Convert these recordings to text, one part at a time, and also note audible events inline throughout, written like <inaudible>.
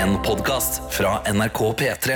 En podkast fra NRK P3.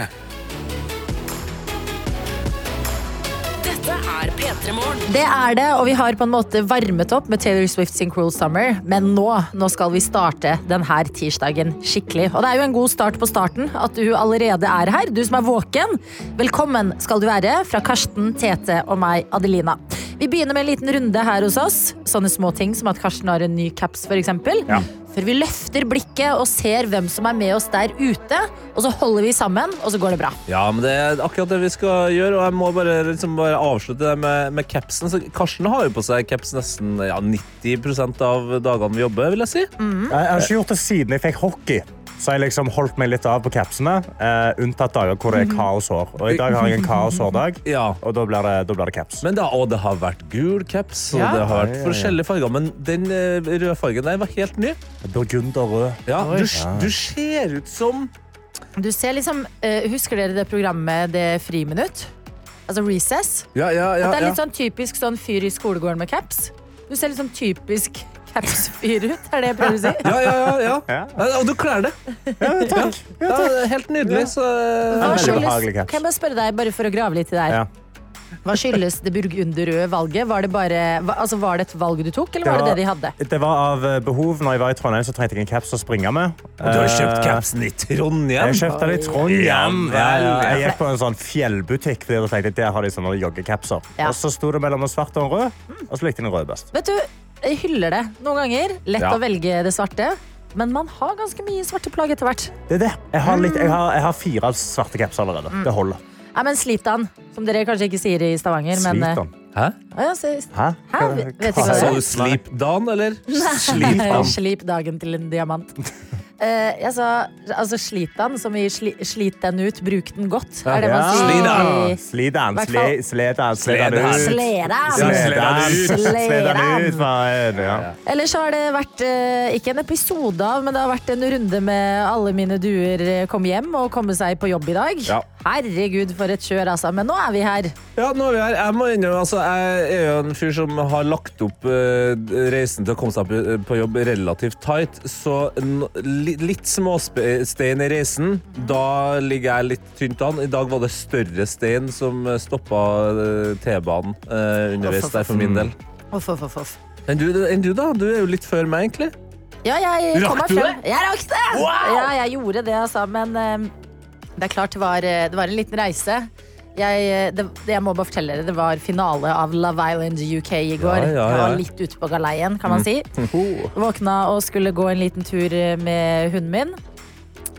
Dette er P3 Morgen. Det er det, og vi har på en måte varmet opp med Taylor Swift sin Cruel Summer. Men nå, nå skal vi starte denne tirsdagen skikkelig. Og det er jo en god start på starten at du allerede er her, du som er våken. Velkommen skal du være fra Karsten, Tete og meg, Adelina. Vi begynner med en liten runde her hos oss. Sånne små ting som at Karsten har en ny caps, f.eks. Ja. Før vi løfter blikket og ser hvem som er med oss der ute. Og så holder vi sammen, og så går det bra. Ja, men det er akkurat det vi skal gjøre, og jeg må bare, liksom bare avslutte det med, med capsen. Så Karsten har jo på seg caps nesten ja, 90% av dagene vi jobber, vil jeg si. Mm. Jeg har ikke gjort det siden jeg fikk hockey. Så jeg liksom holdt meg litt av på capsene, eh, unntatt dager hvor det er kaoshår. Og i dag har jeg en kaoshårdag, Ja. og da blir det, da blir det caps. Men da, og det har vært gul caps, og Ja. det har vært Ja, ja, ja. forskjellige farger. Men den eh, røde fargen der var helt ny. Burgunderrød. Ja, du, du ser ut som Du ser liksom, uh, Husker dere det programmet Det friminutt? Altså Recess? Ja, ja, ja. Det er ja. litt sånn typisk sånn fyr i skolegården med caps. Du ser litt sånn typisk caps-fyr ut, er det jeg prøver å si. Ja, ja, ja, ja. Ja. Ja, Og du kler det. takk. Ja, takk. er helt nydelig. Så, Hva skyldes, kan jeg bare spørre deg, bare for å grave litt i det her. Ja. Hva skyldes det burgunderrøde valget? Var det, bare, altså, var det et valg du tok, eller var det det de hadde? det var av eh, behov. Når jeg var i Trondheim, så trengte jeg en caps å springe med. Og du har kjøpt Eh, capsen i Trondheim? Jeg kjøpte den i Trondheim. Ja, Ja, ja. Jeg gikk på en sånn fjellbutikk fordi jeg tenkte at der har de sånne joggecapser. Ja. Og så sto det mellom en svart og en rød, og så likte jeg den røde best. Vet du, hyller det noen ganger. Lett Ja. å velge det svarte. Men man har ganske mye svarte plagg etter hvert. Det er det. Jeg har, litt, jeg har, jeg har fire svarte caps allerede. Det holder. Nei, men Slitan, som dere kanskje ikke sier i Stavanger. Men, eh, den. Hæ? å ja, så, Hæ? Hæ? Vet ikke hva det Sa er. du sleep dagen, eller? <laughs> Slip. Slip dagen til en diamant. Eh, jeg sa altså slit den, som i sli, slit den ut, bruk den godt. Er det man sier? Sli den. Slit Sli den, Hvert sle, fall- sled den, sled Sled den den. ut. Ellers har det vært eh, ikke en episode av, men det har vært en runde med alle mine duer eh, kom hjem og komme seg på jobb i dag. Ja. Herregud, for et kjør, altså. Men nå er vi her. Ja, nå er vi her. Jeg må innrømme, altså, jeg er jo en fyr som har lagt opp eh, reisen til å komme seg på, på jobb relativt tight, så litt småstein i reisen, da ligger jeg litt tynt an. I dag var det større stein som stoppa eh, T-banen eh, underveis der for min del. Off, off, uff, uff. Enn du, enn du, da? Du er jo litt før meg, egentlig. Ja, jeg kom meg frem. Jeg rakk det! Ja, jeg gjorde det, altså. Men um, det er klart det var, eh, det var en liten reise. Jeg, eh, det, jeg må bare fortelle dere, det var finale av Love Island UK i går. Ja, ja, Jeg var litt ute på galeien, kan man si. <laughs> Oh. Våkna og skulle gå en liten tur eh, med hunden min.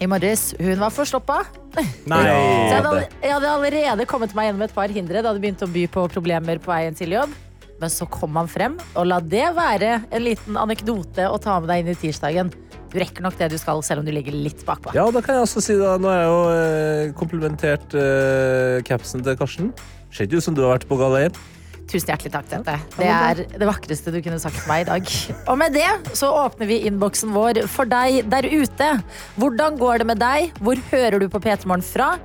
I morges. Hun var forstoppa. <laughs> Nei. Så jeg hadde, jeg hadde allerede kommet meg gjennom et par hindre. Det hadde begynt å by på problemer på veien til jobb. Men så kom han frem, og la det være en liten anekdote å ta med deg inn i tirsdagen. Du rekker nok det du skal, selv om du ligger litt bakpå. Ja, da kan jeg også si da, Nå har jeg jo eh, komplimentert eh, capsen til Karsten. Ser ikke ut som du har vært på galeien. Tusen hjertelig takk, Tete. Det er det vakreste du kunne sagt til meg i dag. Og med det så åpner vi innboksen vår for deg der ute. Hvordan går det med deg? Hvor hører du på P3 Morgen fra?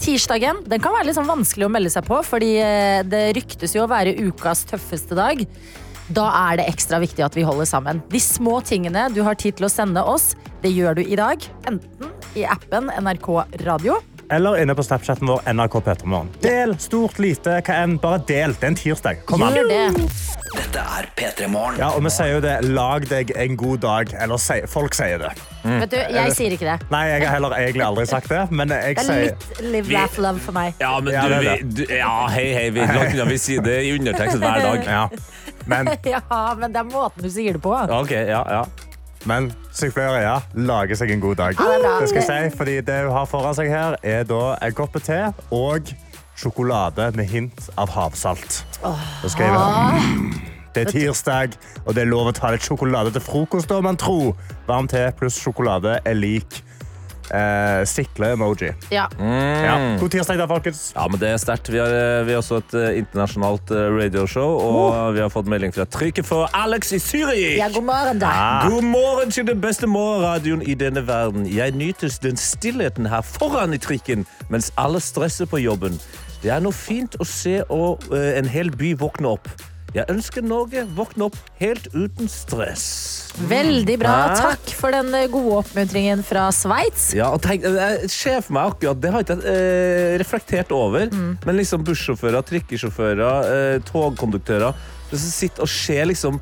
Tirsdagen den kan være litt sånn vanskelig å melde seg på, fordi eh, det ryktes jo å være ukas tøffeste dag. Da er det ekstra viktig at vi holder sammen. De små tingene du har tid til å sende oss, det gjør du i dag. Enten i appen NRK Radio. Eller inne på Snapchaten vår NRK Petermorgen. Del, stort, lite, hva enn. Bare del. Det er en tirsdag. Kom an. Gjør det. Dette er P3 Morgen. Ja, og vi sier jo det. Lag deg en god dag. Eller si- folk sier det. Vet du, jeg sier ikke det. Nei, jeg har heller egentlig aldri sagt det, men jeg Det er sier litt live, laugh, love for meg. Ja, men Ja, du, det vi, du Ja, hei, hei. Vi, langt unna, vi sier det i undertekst hver dag. ja. Men, <laughs> Ja, men det er måten du sier det på. Ok, ja, ja. men sykepleiere ja, lager seg en god dag. Det skal jeg si, fordi det hun har foran seg her, er da en kopp te og sjokolade med hint av havsalt. Da skriver jeg mm, det er tirsdag, og det er lov å ta litt sjokolade til frokost, da, man tro. Varm te pluss sjokolade er lik eh, sikle-emoji. Ja. Ja. God tirsdag, da, folkens. Ja, men det er sterkt. Vi har, eh, vi har også et eh, internasjonalt eh, radioshow, og vi har fått melding fra trykket for Alex i Zürich. ja, god morgen, da. God morgen til den beste morgenradioen i denne verden. Jeg nytes den stillheten her foran i trikken, mens alle stresser på jobben. Det er noe fint å se og, eh, en hel by våkne opp. Jeg ønsker Norge våkne opp helt uten stress. Veldig bra. Takk for den eh, gode oppmuntringen fra Sveits. Ja, og tenk, jeg ser for meg akkurat Det har ikke jeg eh, reflektert over. Men liksom bussjåfører, trikkesjåfører, eh, togkonduktører som sitter og ser liksom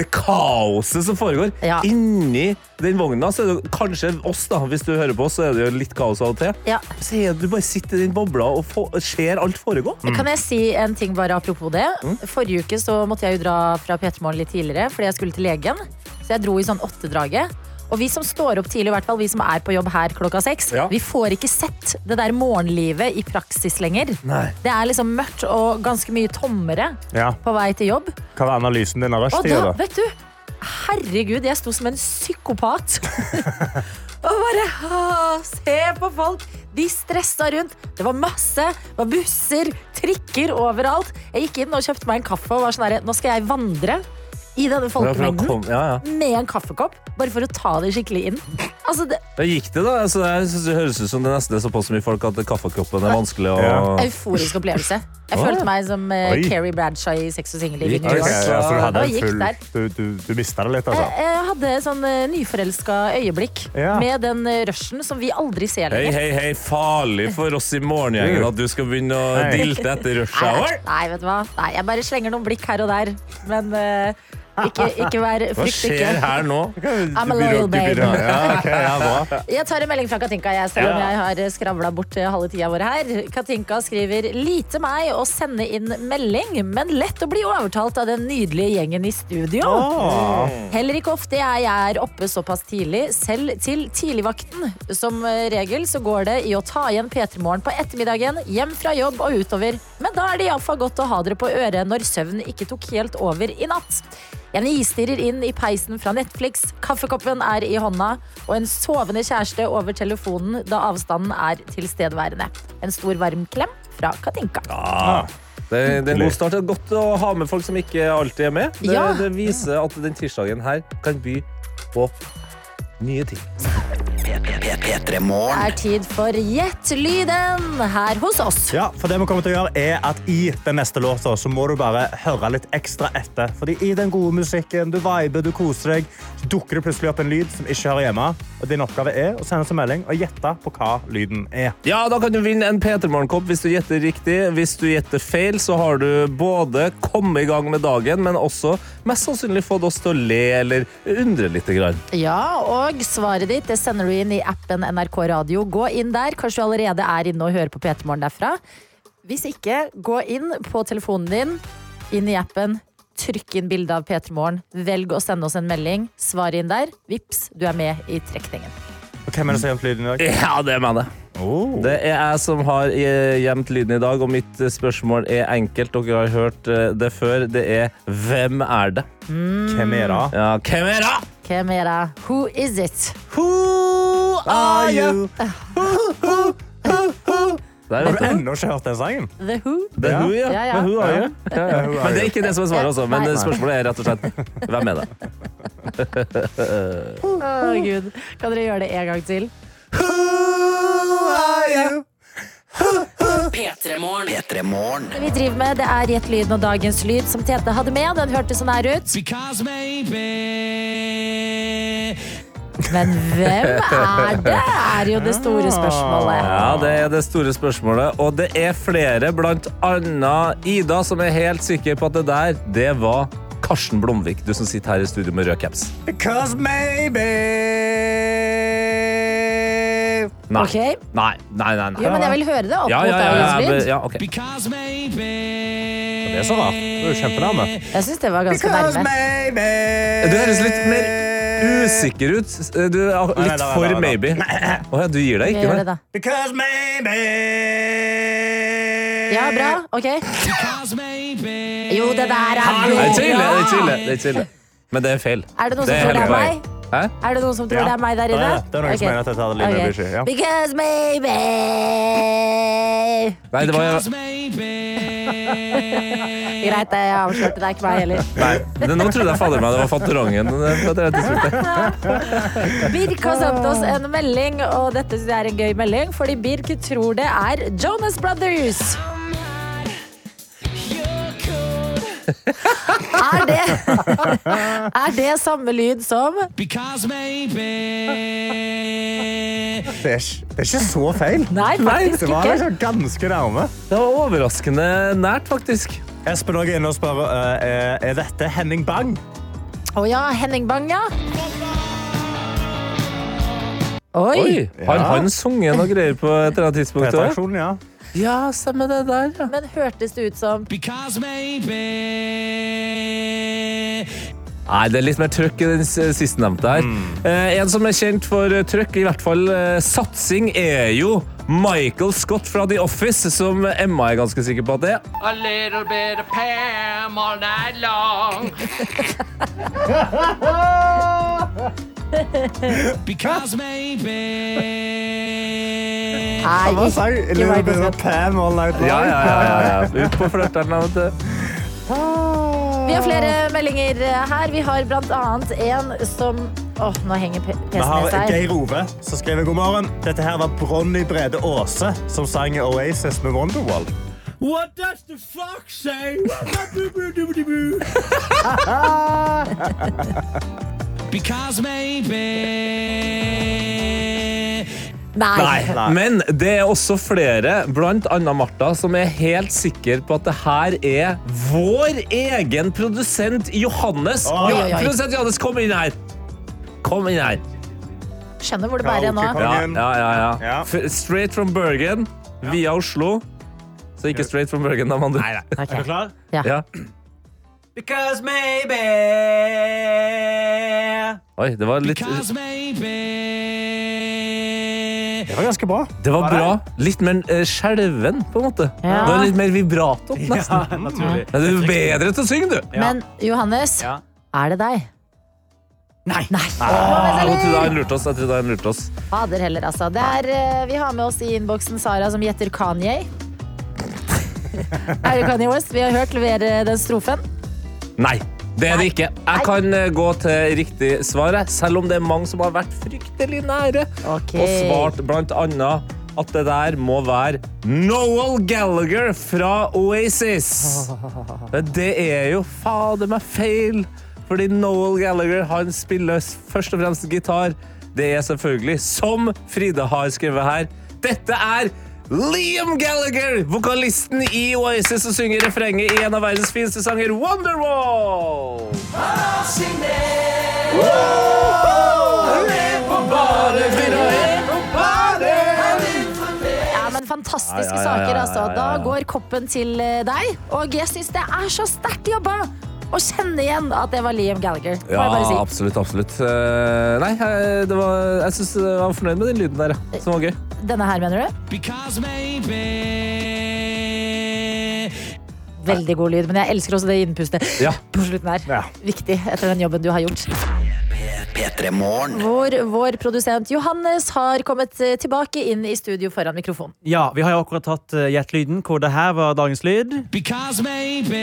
det kaoset som foregår Ja. inni den vogna. Så er det kanskje oss, da. Hvis du hører på oss, så er det jo litt kaos av og til. Ja. Så er det, du bare sitter i den bobla og får, ser alt foregå. Kan jeg si en ting bare apropos det? Forrige uke så måtte jeg jo dra fra P3 Morgen litt tidligere fordi jeg skulle til legen. Så jeg dro i sånn åttedraget. Og vi som står opp tidlig, i hvert fall vi som er på jobb her klokka seks, Ja. vi får ikke sett det der morgenlivet i praksis lenger. Nei. Det er liksom mørkt og ganske mye tommere Ja. på vei til jobb. Hva var analysen din av rushtida? da? vet du, herregud, jeg sto som en psykopat. <laughs> og bare «Åh, Se på folk! De stressa rundt. Det var masse. Det var busser, trikker overalt. Jeg gikk inn og kjøpte meg en kaffe og var sånn herre nå skal jeg vandre i denne folkemengden ja, ja. med en kaffekopp, bare for å ta det skikkelig inn. Altså, det Da gikk det, da. Altså, jeg synes det høres ut som det nesten er såpass mye folk at kaffekoppen er vanskelig å Ja. Euforisk opplevelse. Jeg Åh. følte meg som uh, Keri Carrie Bradshaw i Sex og singelliv i New York. det? ja, så du full der. Du, du, du mista det litt, Jeg, altså? jeg hadde sånn uh, nyforelska øyeblikk Ja. med den uh, rushen som vi aldri ser lenger. hei, hei, hei, farlig for oss i morgengjengen at du skal begynne å dilte etter rush Nei, hour. nei, vet du hva? Nei, jeg bare slenger noen blikk her og der. Men uh, ikke, ikke vær Hva frykt skjer her nå? I'm a loyal babe. Ja, ok, <laughs> ja. Jeg tar en melding fra Katinka, jeg, selv om jeg har skravla bort halve tida vår her. Katinka skriver lite meg å sende inn melding, men lett å bli overtalt av den nydelige gjengen i studio. Åh. Heller ikke ofte jeg er oppe såpass tidlig, selv til tidligvakten. Som regel så går det i å ta igjen P3morgen på ettermiddagen, hjem fra jobb og utover. Men da er det iallfall godt å ha dere på øret når søvn ikke tok helt over i natt. Jeg nistirrer inn i peisen fra Netflix, kaffekoppen er i hånda, og en sovende kjæreste over telefonen da avstanden er tilstedeværende. En stor varm klem fra Katinka. Ja. det, det er en god start. Det er godt å ha med folk som ikke alltid er med. Det, Ja. det viser at den tirsdagen her kan by på nye ting. P3 Det er tid for Gjett lyden her hos oss. Ja, for det vi kommer til å gjøre er at I den neste låta så må du bare høre litt ekstra etter. Fordi I den gode musikken, du viber, du koser deg, så dukker det plutselig opp en lyd som ikke hører hjemme. Og Din oppgave er å sende oss en melding og gjette på hva lyden er. Ja, Da kan du vinne en P3 Morgenkopp hvis du gjetter riktig. Hvis du gjetter feil, så har du både kommet i gang med dagen, men også mest sannsynlig fått oss til å le eller undre litt. Ja, og svaret ditt det sender du inn i appen NRK Radio. Gå inn der. Kanskje du allerede er inne og hører på P3 Morgen derfra. Hvis ikke, gå inn på telefonen din, inn i appen. Trykk inn bilde av P3 Morgen. Velg å sende oss en melding. Svar inn der. Vips, du er med i trekningen. Hvem er det som har gjemt lyden i dag? Ja, det er meg, det. Oh. Det er jeg som har eh, gjemt lyden i dag, og mitt eh, spørsmål er enkelt. Dere har hørt eh, det før. Det er hvem er det? Hvem er det? Ja, hvem er det? Hvem er det? Who is it? Who are you? <laughs> Har du ennå ikke hørt den sangen? The Who? The Who, Ja. ja. Ja, The who are you? Ja, ja. Men det er ikke det som er svaret, også. Men spørsmålet er rett og slett hvem er det? Å, Gud. Kan dere gjøre det en gang til? Who are you? P3 Morgen. Det vi driver med, det er Gjett lyden og dagens lyd som Tete hadde med. Den hørtes sånn her ut. Because maybe Men hvem er det? Er jo det store spørsmålet. Ja, det er det store spørsmålet. Og det er flere, blant annet Ida, som er helt sikker på at det der, det var Karsten Blomvik, du som sitter her i studio med rød caps. Because maybe Nei. Ok. Nei, nei, nei. nei. Jo, men jeg vil høre det opp Ja, mot ja, ja, ja, ja, ok. Because maybe Det er sånn, da. Du er jo. Jeg syns det var ganske nærme. maybe Du høres litt mer usikker ut. Du er litt nei, nei, for nei, nei. maybe. Å ja, du gir deg ikke? gjør det, da. Because maybe Ja, bra. Ok. Jo, det der er det bra. det er chille. Men det er feil. Er det noen som Det er tror det er meg? Hæ? Er det noen som tror Ja. det er meg der inne? Ja. Det er noen som Ok. mener at jeg tar det litt Ok. med ja. Because maybe Nei, det var <laughs> Greit, jeg avslørte. Det er ikke meg heller. Nei, det, nå trodde jeg fader meg det var Fantorangen. på det tidspunktet. <laughs> Birk har sendt oss en melding, og dette synes jeg er en gøy melding, fordi Birk tror det er Jonas Brothers. Er det, er det samme lyd som Because maybe. Det er, det er ikke så feil. Nei, faktisk Det var ikke. liksom ganske nærme. Det var overraskende nært, faktisk. Espen også er inne og spør eh, er- er dette Henning Bang. Å ja, Henning Bang, ja. Oi. Oi, Har han sunget noe greier på et eller annet tidspunkt? også? P3-aksjonen, ja. Ja, stemmer det der, ja. Men hørtes det ut som Because maybe. Nei, det er litt mer trøkk i den sistnevnte her. Eh, en som er kjent for eh, trøkk, i hvert fall eh, satsing, er jo Michael Scott fra The Office, som Emma er ganske sikker på at det er. A little bit of Pam all night long. <laughs> Because maybe. Nei, Hva sa ikke Little bit of Pam all night long. Ja, ja, ja. ja, ja. Ut på flørteren, vet du. <laughs> Vi har flere meldinger her. Vi har blant annet en som Åh, nå henger Vi PC-en har seg. Geir Ove som skriver god morgen. Dette her var Bronny Brede Aase som sang Oasis med Wonderwall. What does the fox say? <laughs> Because maybe. Nei. Nei. Men det er også flere, annet Martha, som er helt sikre på at det her er vår egen produsent Johannes. Oi, oi, oi. Produsent Johannes, kom inn her! Kom inn her. Skjønner hvor det bærer nå. Ja, ja, ja, ja. F- Straight from Bergen via Oslo. Så ikke straight from Bergen, da, mann. Nei, nei. Er du klar? Ja. Ja. Because maybe Oi, det var litt Because maybe. Det var ganske bra. Det var bra. Litt mer uh, skjelven, på en måte. Ja. Det var litt mer vibrato, <laughs> nesten. naturlig. Men Du er bedre til å synge, du. Men Johannes, Ja. er det deg? Nei. Nei. Jeg trodde han lurte oss. Jeg trodde han lurte oss. Fader heller, altså. Det er, eh, vi har med oss i innboksen Sara som gjetter Kanye. <laughs> er det Kanye West? Vi har hørt levere den strofen. Nei, det er det ikke. Jeg kan eh, gå til riktig svar, selv om det er mange som har vært fryktelig nære okay. og svart blant annet at det der må være Noel Gallagher fra Oasis. <laughs> Men det er jo fader meg feil, fordi Noel Gallagher han spiller først og fremst gitar. Det er selvfølgelig, som Frida har skrevet her, dette er Liam Gallagher, vokalisten i Oasis, som synger refrenget i en av verdens fineste sanger, Wonderwall. Ja, men Fantastiske Ja, ja, ja, saker, altså. Da går koppen til eh, deg. Og jeg syns det er så sterkt jobba å kjenne igjen at det var Liam Gallagher. Ja, jeg bare si. absolutt, absolutt. Eh, nei, jeg, det var, jeg synes jeg var fornøyd med den lyden der, som var gøy. Denne her, mener du? Because maybe. Veldig god lyd, men jeg elsker også det innpustet Ja. på slutten her. Ja. Viktig etter den jobben du har gjort. P3 Morgen. Hvor vår produsent Johannes har kommet eh, tilbake inn i studio foran mikrofonen. Ja, vi har jo akkurat tatt hjertelyden, hvor det her var dagens lyd. Because maybe.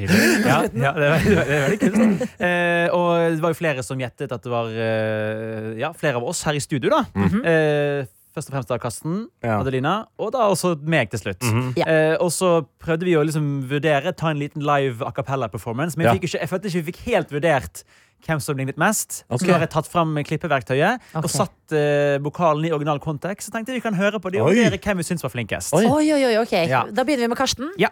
Ja, ja det, er, veldig- det veldig kult. Eh, og det var jo flere som gjettet at det var eh, ja, flere av oss her i studio. da eh, Først og fremst da Karsten, Ja. Adelina, og da også meg til slutt. Ja. eh, og så prøvde vi å liksom vurdere, ta en liten live a cappella-performance, men Ja. jeg, fikk ikke, jeg følte ikke vi fikk helt vurdert hvem som lignet mest. Okay. Så har jeg tatt fram klippeverktøyet okay. og satt uh, vokalen i original kontekst. Så tenkte jeg vi kan høre på det og vurdere hvem vi syns var flinkest. Oi. Oi, oi, oi, ok. Ja. Da begynner vi med Karsten. Ja.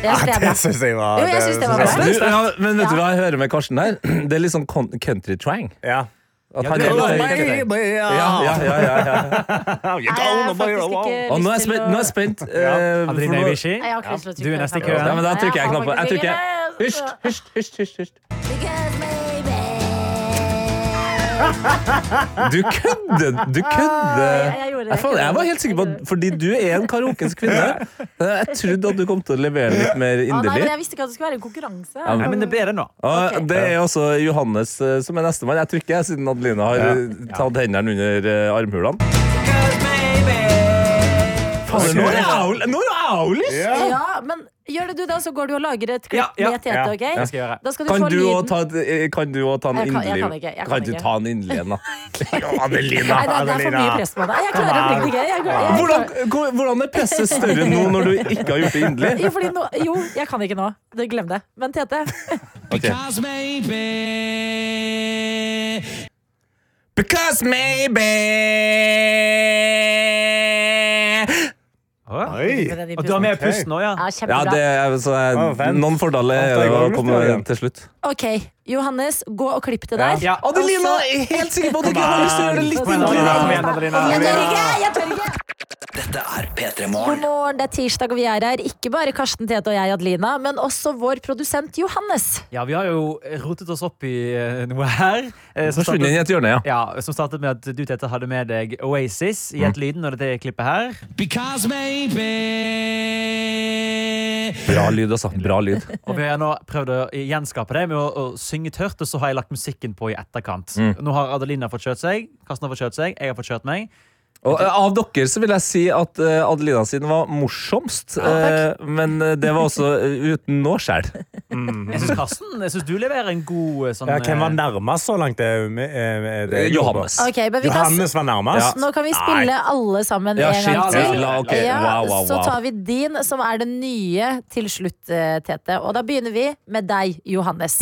Det det syns jeg var Jo, jeg synes det var bra. ja, men vet du hva jeg hører med Karsten her? Det er litt sånn country-twang. Ja. At han ja, ja, ja, ja, ja. <laughs> Jeg har faktisk ikke Og nå er jeg lyst til spent. å Nå er jeg spent Adrine ikke lyst til å Du er neste i køen. Da trykker jeg har knappen. Jeg ikke- Hysj, hysj, hysj, Du kødder! Du kødder! Jeg. Jeg, jeg var helt sikker på at fordi du er en karaokens kvinne, jeg trodde at du kom til å levere litt mer Å, nei, men inderlig. jeg visste ikke at det skulle være en konkurranse. Ja, men det ble det nå. Det er også Johannes eh, som er nestemann. Jeg trykker, jeg, siden Adelina har eh, tatt hendene under eh, armhulene. Faen, nå er det er Ja. Ja, men gjør det du, da, så går du og lager et klipp Ja, ja, med Tete. ja. ok? Skal. Da skal du Kan få du lyden. ta, eh, kan du òg ta en Jeg kan- jeg inderlig kan jeg kan Kan du ikke. ta en inderlig en, da? <laughs> <laughs> Adelina, Nei, det, det er for mye press på deg. Jeg klarer å bli det gøy. Hvordan, hvor- er presset større nå når du ikke har gjort det inderlig? <laughs> jo, nå, jo, jeg kan ikke nå. Glem det. Men Tete, Because maybe. Because maybe Oi. Og du har med Ok. pusten òg, ja? Ja, Ja, det er, så jeg, noen fordeler er å komme til slutt. Ok, Johannes, gå og klipp det der. Ja. Adelina er helt sikker på at du ikke har lyst til å gjøre det litt. Jeg tør ikke! Ikke! Dette er P3 God Morgen. morgen, det er tirsdag, og vi er her. Ikke bare Karsten, Tete og jeg, Adelina, men også vår produsent Johannes. Ja, vi har jo rotet oss opp i eh, noe her. eh, som i startet, et hjørne, ja. ja, som startet med at du Tete, hadde med deg Oasis i et lyden og dette klippet her. Because maybe. Bra lyd, altså. Bra lyd. Og vi har nå prøvd å gjenskape det med å, å synge tørt, og så har jeg lagt musikken på i etterkant. Mm. Nå har Adelina fått kjørt seg, Karsten har fått kjørt seg, jeg har fått kjørt meg. Og eh, Av dere så vil jeg si at eh, Adelina sin var morsomst, Ja, men eh, det var også uten noe Mm. <laughs> Jeg syns Karsten, jeg synes du leverer en god sånn Ja, hvem var nærmest så langt? Det, det Eh, Johannes. Okay, vi kan, Johannes var nærmest? nå kan vi spille alle sammen Ja, en gang til. Ja, ok. Ja, Wow, wow, Så tar vi din, som er det nye, til slutt, Tete. Og da begynner vi med deg, Johannes.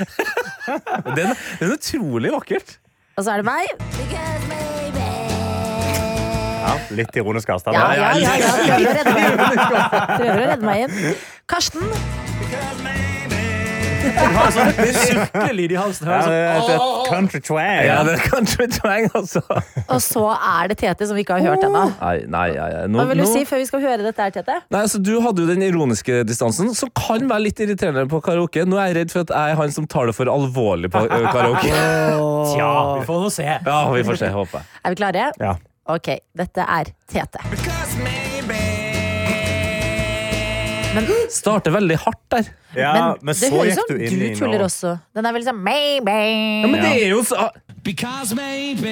<laughs> Den, den er utrolig vakkert. Og så er det meg. Ja, litt ironisk avstand. Ja, ja, ja, ja, ja. <laughs> Prøver å redde meg inn. Prøver å redde meg inn. Karsten. Du har en sånn surklelyd i halsen. Ja, det er et country twang. Ja, det er country twang, altså. Og så er det Tete, som vi ikke har hørt ennå. Nei, nei, nei, nei. Nå, Hva vil du nå- si før vi skal høre dette her, Tete? Nei, altså, Du hadde jo den ironiske distansen, som kan være litt irriterende på karaoke. Nå er jeg redd for at jeg er han som tar det for alvorlig på ø, karaoke. <laughs> Tja, vi får nå se. Ja, vi får se, håper jeg. Er vi klare? Ja. Ok, dette er Tete. Starter veldig hardt der. Ja, Men men det så høres gikk ut som du du, inn i tuller også. Den er veldig sånn maybe. Ja, men det er jo så Because maybe.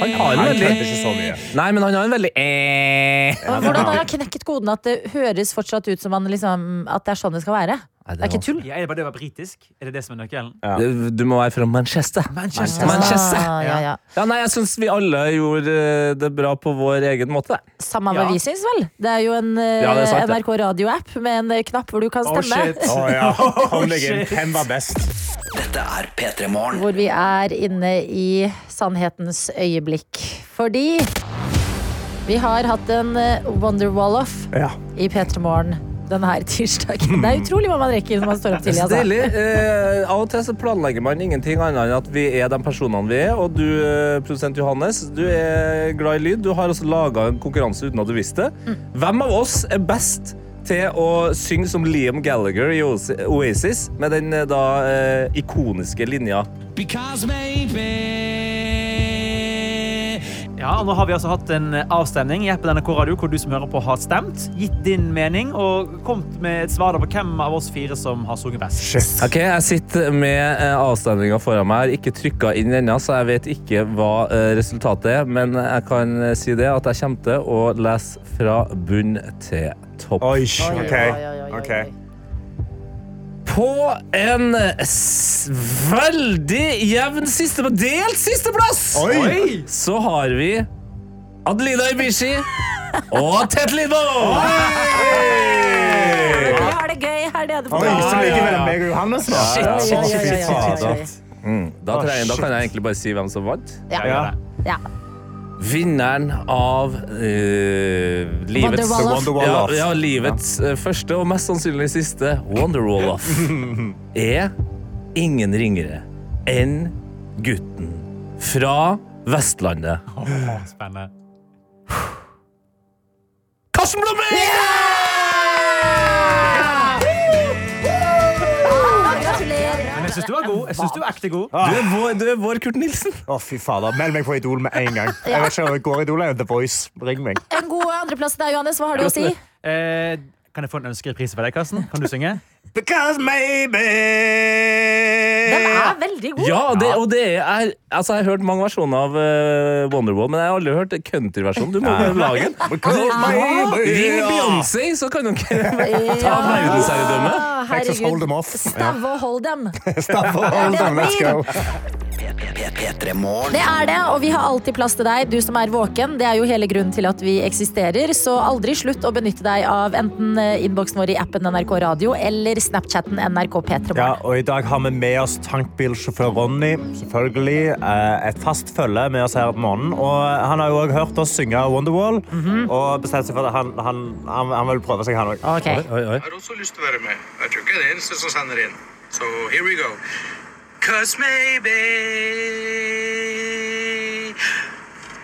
Han har en veldig ikke så mye. Nei, men han har en veldig eh. Hvordan har han knekket koden at det høres fortsatt ut som han liksom, at det er sånn det skal være? Det er ikke tull. Ja, er det bare det å være britisk? Er det det som er nøkkelen? Du- Du må være fra Manchester. Manchester. Manchester. Ah, ja, ja. Ja, nei, jeg syns vi alle gjorde eh, det bra på vår egen måte. Samme Ja. hva vi syns, vel? Det er jo en eh, Ja, er sant. NRK radio-app med en eh, knapp hvor du kan Oh, stemme. shit. oh, ja, <laughs> oh, shit. Hvem var best? Dette er P3 Morgen. hvor vi er inne i sannhetens øyeblikk. Fordi vi har hatt en Wonderwall-off Ja. i P3 Morgen denne her tirsdagen. Det er utrolig hva man rekker når man står opp <laughs> Det tidlig. Altså. Eh, av og til så planlegger man ingenting annet enn at vi er de personene vi er. Og du, eh, produsent Johannes, du er glad i lyd. Du har også laga en konkurranse uten at du visste det. Hvem av oss er best til å synge som Liam Gallagher i Oasis med den eh, da eh, ikoniske linja Because maybe. Ja, og nå har vi altså hatt en avstemning i appen NRK Radio hvor du som hører på har stemt, gitt din mening og kommet med et svar på hvem av oss fire som har sunget best. Shit. Ok, Jeg sitter med eh, avstemninga foran meg. Har ikke trykka inn ennå, så jeg vet ikke hva eh, resultatet er. Men jeg kan eh, si det at jeg kommer til å lese fra bunn til topp. Oi, Oi, OK. oi, oi, oi, ok. På en s veldig jevn siste delt sisteplass så har vi Adelina Ibishi og Tete Lidbom! Har det gøy her nede på ligger mellom meg og Johannes nå. Da, kan jeg egentlig bare si hvem som vant. Ja. Ja. Vinneren av eh, livets. Ja, ja, livets ja. første og mest sannsynlig siste Wonderwall-off <laughs> er ingen ringere enn gutten fra Vestlandet. Spennende. Karsten Blomvik! Gratulerer. Syns du var god. Jeg synes du var ekte god. Du er vår, du er vår Kurt Nilsen. Å, fy fader. Meld meg på Idol med en gang. Jeg vet ikke om jeg går Idol eller The Voice. Ring meg. En god andreplass der, Johannes. Hva har du å si? Eh, Kan jeg få en ønskereprise for deg, Karsten? Kan du synge? Because maybe Den er veldig god. Ja, det, og det er Altså, jeg har hørt mange versjoner av uh, Wonderwall, men jeg har aldri hørt countryversjonen. Du må bare lage den. Ring Beyoncé, så kan dere ta. Ah, Texas hold them off. Stav og hold dem. <laughs> Stav og hold dem, let's go. Det er det, og vi har alltid plass til deg, du som er våken. Det er jo hele grunnen til at vi eksisterer, så aldri slutt å benytte deg av enten eh, innboksen vår i appen NRK Radio eller Snapchatten NRK P3 Ja, og I dag har vi med oss tankbilsjåfør Ronny. Selvfølgelig eh, Et fast følge med oss her på morgenen. Og Han har jo også hørt oss synge Wonderwall og bestemt seg for at han, han, han, han vil prøve seg, han òg. Okay. Oi. har også lyst til å være med. Tror ikke det er det eneste som sender inn. Så here we go. Cause maybe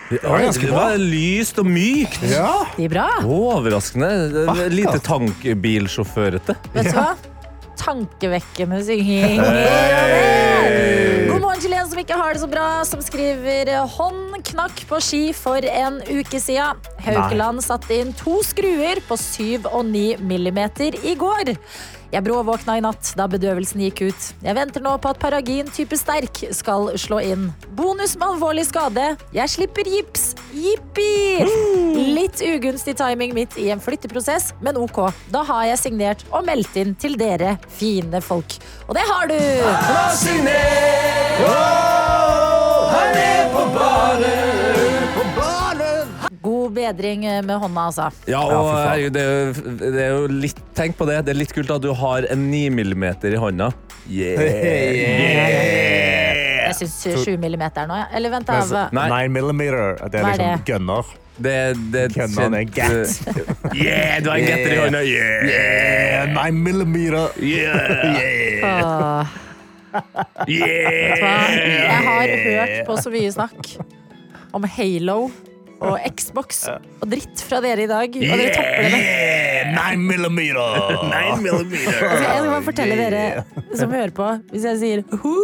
Det var lyst og mykt. Ja. Det er bra. Overraskende. Lite tankbilsjåførete. Vet du hva? Tankevekkende synging. God morgen til en som ikke har det så bra, som skriver hånd knakk på ski for en uke siden. Haukeland satte inn to skruer på 7 og 9 millimeter i går. Jeg bråvåkna i natt da bedøvelsen gikk ut. Jeg venter nå på at Paragin type sterk skal slå inn. Bonus med alvorlig skade. Jeg slipper gips. Jippi! Litt ugunstig timing midt i en flytteprosess, men ok. Da har jeg signert og meldt inn til dere fine folk. Og det har du! God bedring med hånda, altså. Ja, og herregud, det, er jo- det er jo litt Tenk på det. Det er litt kult at du har en 9 mm i hånda. Yeah. Jeg syns 7 millimeter nå, ja. Eller vent, da. Nei. 9 millimeter. Det er Hva er liksom det? gunner. Det, det er et en kjent, uh, Yeah, du har en getter i hånda. Yeah. Yeah, 9 millimeter. Yeah. Åh. Vet du hva? Jeg har hørt på så mye snakk om Halo og Xbox og dritt fra dere i dag. Og dere topper det med 9 millimeter. <laughs> Nine millimeter. Altså, jeg skal bare fortelle dere som hører på, hvis jeg sier who,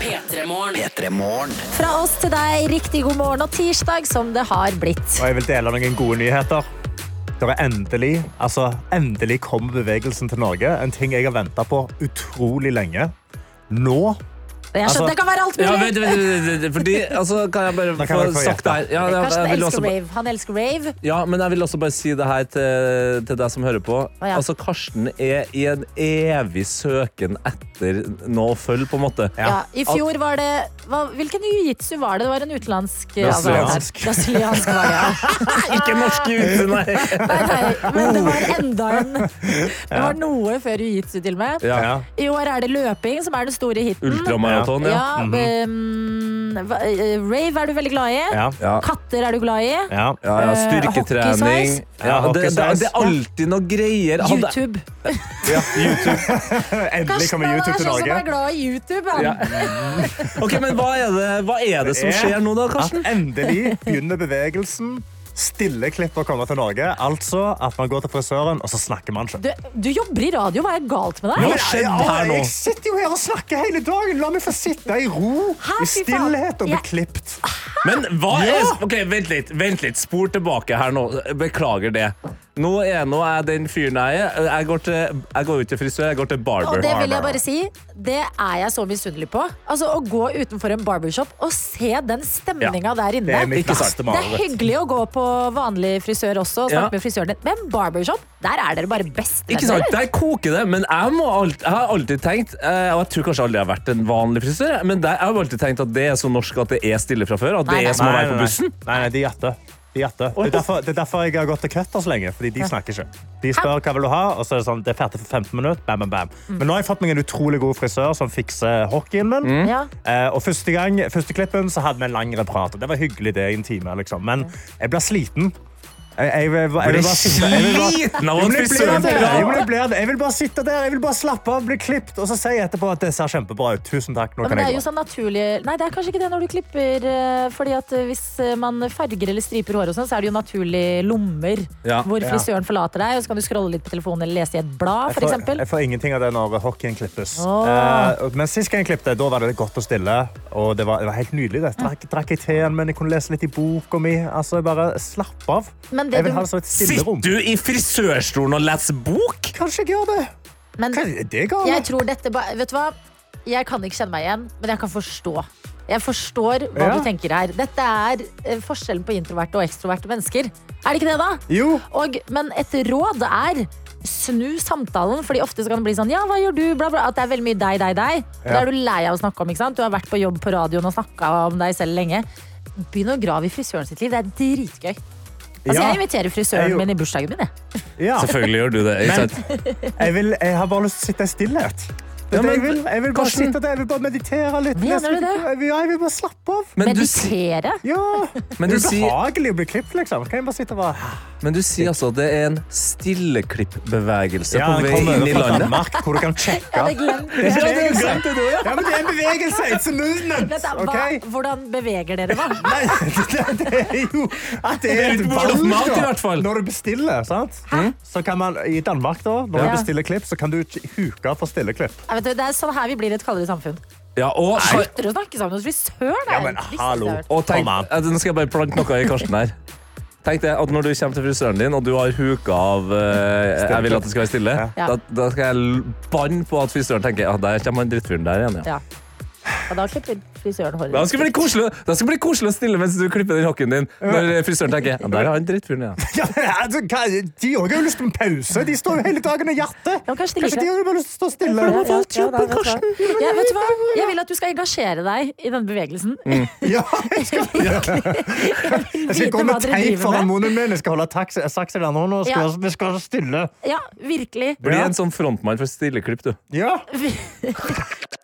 P3 Morgen. P3 Morgen. Fra oss til deg, riktig god morgen og tirsdag som det har blitt. Og jeg vil dele noen gode nyheter. Det er endelig, altså, endelig kommer bevegelsen til Norge. En ting jeg har venta på utrolig lenge. Nå Jeg Altså- skjønner, det kan være alt mulig. Ja, men, men, men, fordi, altså, kan jeg bare kan få jeg sagt det her? Ja, jeg, Karsten jeg elsker rave. Han elsker rave. ja, men jeg vil også bare si det her til, til deg som hører på. ja. Altså, Karsten er i en evig søken etter noe å følge, på en måte. Ja. I fjor var det hva, Hvilken jiu-jitsu var det? Det var en utenlandsk Brasiliansk. altså, Brasiliansk var det, ja. <laughs> Ikke norsk jutsu, nei! <laughs> Nei, nei, men det var enda en <laughs> Det var noe før jiu-jitsu til og med. Ja. I år er det løping som er den store hiten. Ultramaraton, ja. Ja, mm -hmm. rave er du veldig glad i. Ja. Ja. Katter er du glad i. ja. Ja, ja, Eh, styrketrening. Det, det, det er alltid noe greier. Hadde- YouTube. Ja, YouTube. <laughs> Endelig Karsten kommer er YouTube til sånn som er Norge. glad i YouTube. Ja. Ok, men hva er, det, hva er det som skjer nå, da, At endelig begynner bevegelsen. Stilleklipper kommer til Norge. Altså at man går til frisøren, og så snakker man ikke. Du, du jobber i radio, hva er galt med deg? Hva skjedde her nå? Jeg sitter jo her og snakker hele dagen. La meg få sitte i ro, Hæ, i stillhet og bli klippet. Men hva er Ok, Vent litt, vent litt. Spor tilbake her nå. Beklager det. Nå er nå er jeg den fyren jeg er. Jeg går, til, jeg går ut til frisør, jeg går til barber. Og det vil jeg bare si, det er jeg så misunnelig på. Altså Å gå utenfor en barbershop og se den stemninga der Det er inne. mitt Ikke sant. Det er hyggelig å gå på vanlig frisør også og snakke Ja. med frisøren din, men barbershop, der er dere bare best. Ikke sant? Der koker det, men jeg, må alt, jeg har alltid tenkt eh, Og jeg tror kanskje aldri jeg har vært en vanlig frisør, men der, jeg har alltid tenkt at det er så norsk at det er stille fra før. At det Nei, nei. er som å være på bussen. Nei, nei, de jatter. De jatter. Det, er derfor, det er derfor jeg har gått til Cutters lenge, fordi de snakker ikke. De spør hva vil du ha, og så er det sånn, det er ferdig for 15 minutter. Bam, bam, bam. Mm. Men nå har jeg fått meg en utrolig god frisør som fikser hockeyen min. Ja. Eh, og første gang, første klippen så hadde vi en lang prat, det var hyggelig det i en time, liksom. Men jeg blir sliten. Jeg, jeg, vil- bare sitte jeg Sliten av jeg jeg. Jeg vil bare der, jeg vil bare slappe av, bli klippet, og så si etterpå at det ser kjempebra ut. Tusen takk, nå Ja, kan det er jeg jo gå. sånn naturlig Nei, det er kanskje ikke det når du klipper. eh, Fordi at eh, Hvis eh, man farger eller striper håret, sånn, så er det jo naturlig lommer Ja. hvor Ja. frisøren forlater deg. Og så kan du scrolle litt på telefonen eller lese i et blad, Jeg for får, eksempel. jeg får ingenting av det når hockeyen klippes. Oh. Eh, men sist gang jeg klippte, da var det godt og stille. Og det var, det var helt nydelig. Det. Drakk, drakk jeg teen, men jeg kunne lese litt i boka mi. Altså, jeg bare slapp av. Men det Jeg vil ha det som et stillerom. Sitter du i frisørstolen og leser bok? Kanskje jeg gjør det. Men er det galt? jeg tror dette ba- Vet du hva? Jeg kan ikke kjenne meg igjen, men jeg kan forstå. Jeg forstår hva Ja. du tenker her. Dette er eh, forskjellen på introverte og ekstroverte mennesker. Er det ikke det, da? Jo. Og, men et råd er snu samtalen, Fordi ofte så kan det bli sånn Ja, hva gjør du? Bla, bla, at det er veldig mye deg, deg, deg. Det Ja. er du lei av å snakke om. ikke sant? Du har vært på jobb på radioen og snakka om deg selv lenge. Begynn å grave i frisøren sitt liv. Det er dritgøy. Altså, Ja. Jeg inviterer frisøren min i bursdagen min. Ja. Selvfølgelig gjør du det. Men- Jeg, vil, jeg har bare lyst til å sitte i stillhet. Det Ja, men- jeg, vil. jeg vil bare Karsten- sitte der, jeg vil bare meditere litt. Mener du det? Jeg vil, ja, jeg vil bare slappe av. Men du, Meditere. Ja. <laughs> men, Det er behagelig å bli klippet, liksom. Kan jeg bare sitte og bare men du sier altså at det er en stilleklippbevegelse Ja, på vei inn i landet? Danmark, hvor du kan <laughs> sjekke. Jeg hadde glemt Det er det. bevegelse. Ja, men det er en bevegelse. It's a movement. Okay? hva. Hvordan beveger dere, hva? <laughs> Nei, det, det er jo at det er et valg, i hvert fall. Når du bestiller, sant? Så kan man, I Danmark, da, når Ja. du bestiller klipp, så kan du huke for stilleklipp. Vet, du, det er sånn her vi blir et kaldere samfunn. Ja, og, Slutter å snakke sammen hos frisøren. Ja, er men det hallo. jeg har hørt. og tenk, Kom an. eh, Nå skal jeg bare plante noe i Karsten her. Tenk deg at Når du kommer til frisøren din og du har huka av eh, Jeg vil at det skal være stille, Ja. da, da skal jeg l- banne på at frisøren tenker ja, der kommer han drittfyren der igjen. Ja. Ja. Og da klipper frisøren håret. Da skal det bli koselig, da skal det bli koselig å stille mens du klipper den hockeyen din. Når frisøren tenker ja, der er han drittfyren ja. <laughs> Ja, men, altså, hva, de òg har jo lyst på en pause. De står jo hele dagen og jatter. Ja, kanskje de Kanskje de har bare lyst til å stå stille. Ja, ja, ja, da, vet? Ja, vet du hva? Jeg vil at du skal engasjere deg i denne bevegelsen. <laughs> Ja, jeg skal, <laughs> jeg skal gå med teip foran munnen min. Jeg skal holde saks i den hånda og skal, Ja. vi skal være stille. Ja, virkelig. Bli en sånn frontmann for stilleklipp, du. Ja.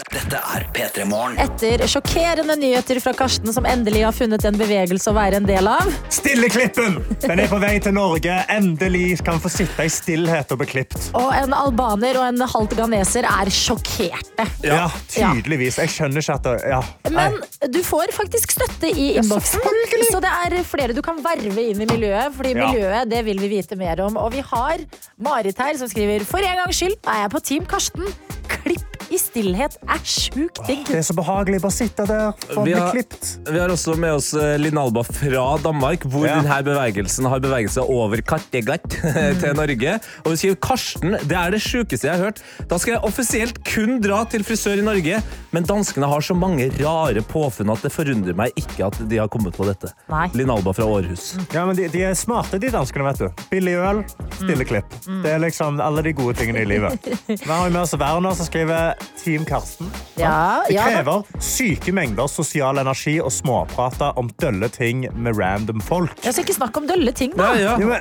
Dette er P3 Morgen. Etter sjokkerende nyheter fra Karsten, som endelig har funnet en bevegelse å være en del av. Stilleklippen! Den er på vei til Norge. Endelig kan få sitte i stillhet og bli klippet. Og en albaner og en halvt ganeser er sjokkerte. Ja, tydeligvis. Jeg skjønner ikke at det, ja. Men du får faktisk støtte i innboksen. Ja, Så det er flere du kan verve inn i miljøet. Fordi Ja. miljøet det vil vi vite mer om. Og vi har Marit her som skriver For en gangs skyld er jeg på Team Karsten. Klipp i stillhet er sjukt digg. Det er så behagelig bare sitte der og Vi bli har- klippet. Vi har også med oss eh, Linn Alba fra Danmark, hvor Ja. denne bevegelsen har beveget seg over Kattegat <laughs> til Norge. Og hun skriver Karsten, det er det sjukeste jeg har hørt. Da skal jeg offisielt kun dra til frisør i Norge, men danskene har så mange rare påfunn at det forundrer meg ikke at de har kommet på dette. Nei. Linn Alba fra Århus. Ja, men de, de er smarte, de danskene. vet du. Billig øl, stilleklipp. Det er liksom alle de gode tingene i livet. <laughs> Vi har med oss Werner, som skriver Team Karsten. Ja, Det ja, da- krever syke mengder sosial energi å småprate om dølle ting med random folk. Jeg skal ikke snakke om dølle ting, da. Ja, ja. Ja, men,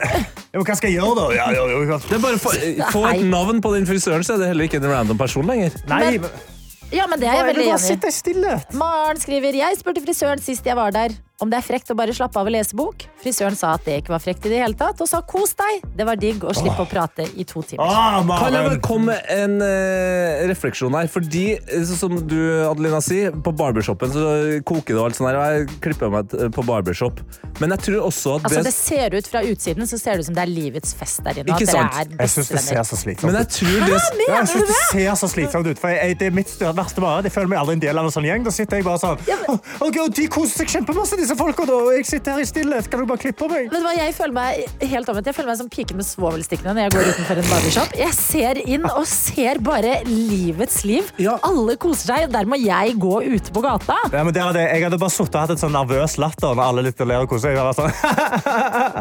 ja, hva skal jeg gjøre, da? Ja, ja, ja. Det er bare få, få et navn på den frisøren, så er det heller ikke en random person lenger. Nei, Men- Ja, men det er jeg veldig enig i. Maren skriver Jeg spurte frisøren sist jeg var der om det er frekt å bare slappe av og lese bok. Frisøren sa at det ikke var frekt i det hele tatt, og sa kos deg. Det var digg å slippe å prate i to timer. Ah, Kan jeg bare komme med en eh, refleksjon her? Fordi, eh, som du, Adelina, sier, på barbershopen så koker det og alt sånt her. og Jeg klipper meg t- på barbershop. Men jeg tror også at Altså, det det ser ut Fra utsiden så ser det ut som det er livets fest der inne. og Ikke At dere sant? er Jeg syns det ser bestevenner. så slitsomt Men jeg ut. tror det Ja, jeg synes det ser så slitsomt ut. For jeg, det er mitt verste vare. Jeg føler meg aldri en del av en sånn gjeng. Da sitter jeg bare sånn «Å, ok, og De koser seg kjempemasse, disse folka. da, jeg sitter her i stillhet. Kan du bare klippe meg? Vet du hva, Jeg føler meg helt omvendt. Jeg føler meg som piken med svovelstikkene når jeg går utenfor en barbershop. Jeg ser inn og ser bare livets liv. Ja. Alle koser seg, og der må jeg gå ute på gata. Ja, men der hadde, jeg hadde bare sittet og hatt et sånn nervøs latter når alle litt ler og koser seg. Sånn.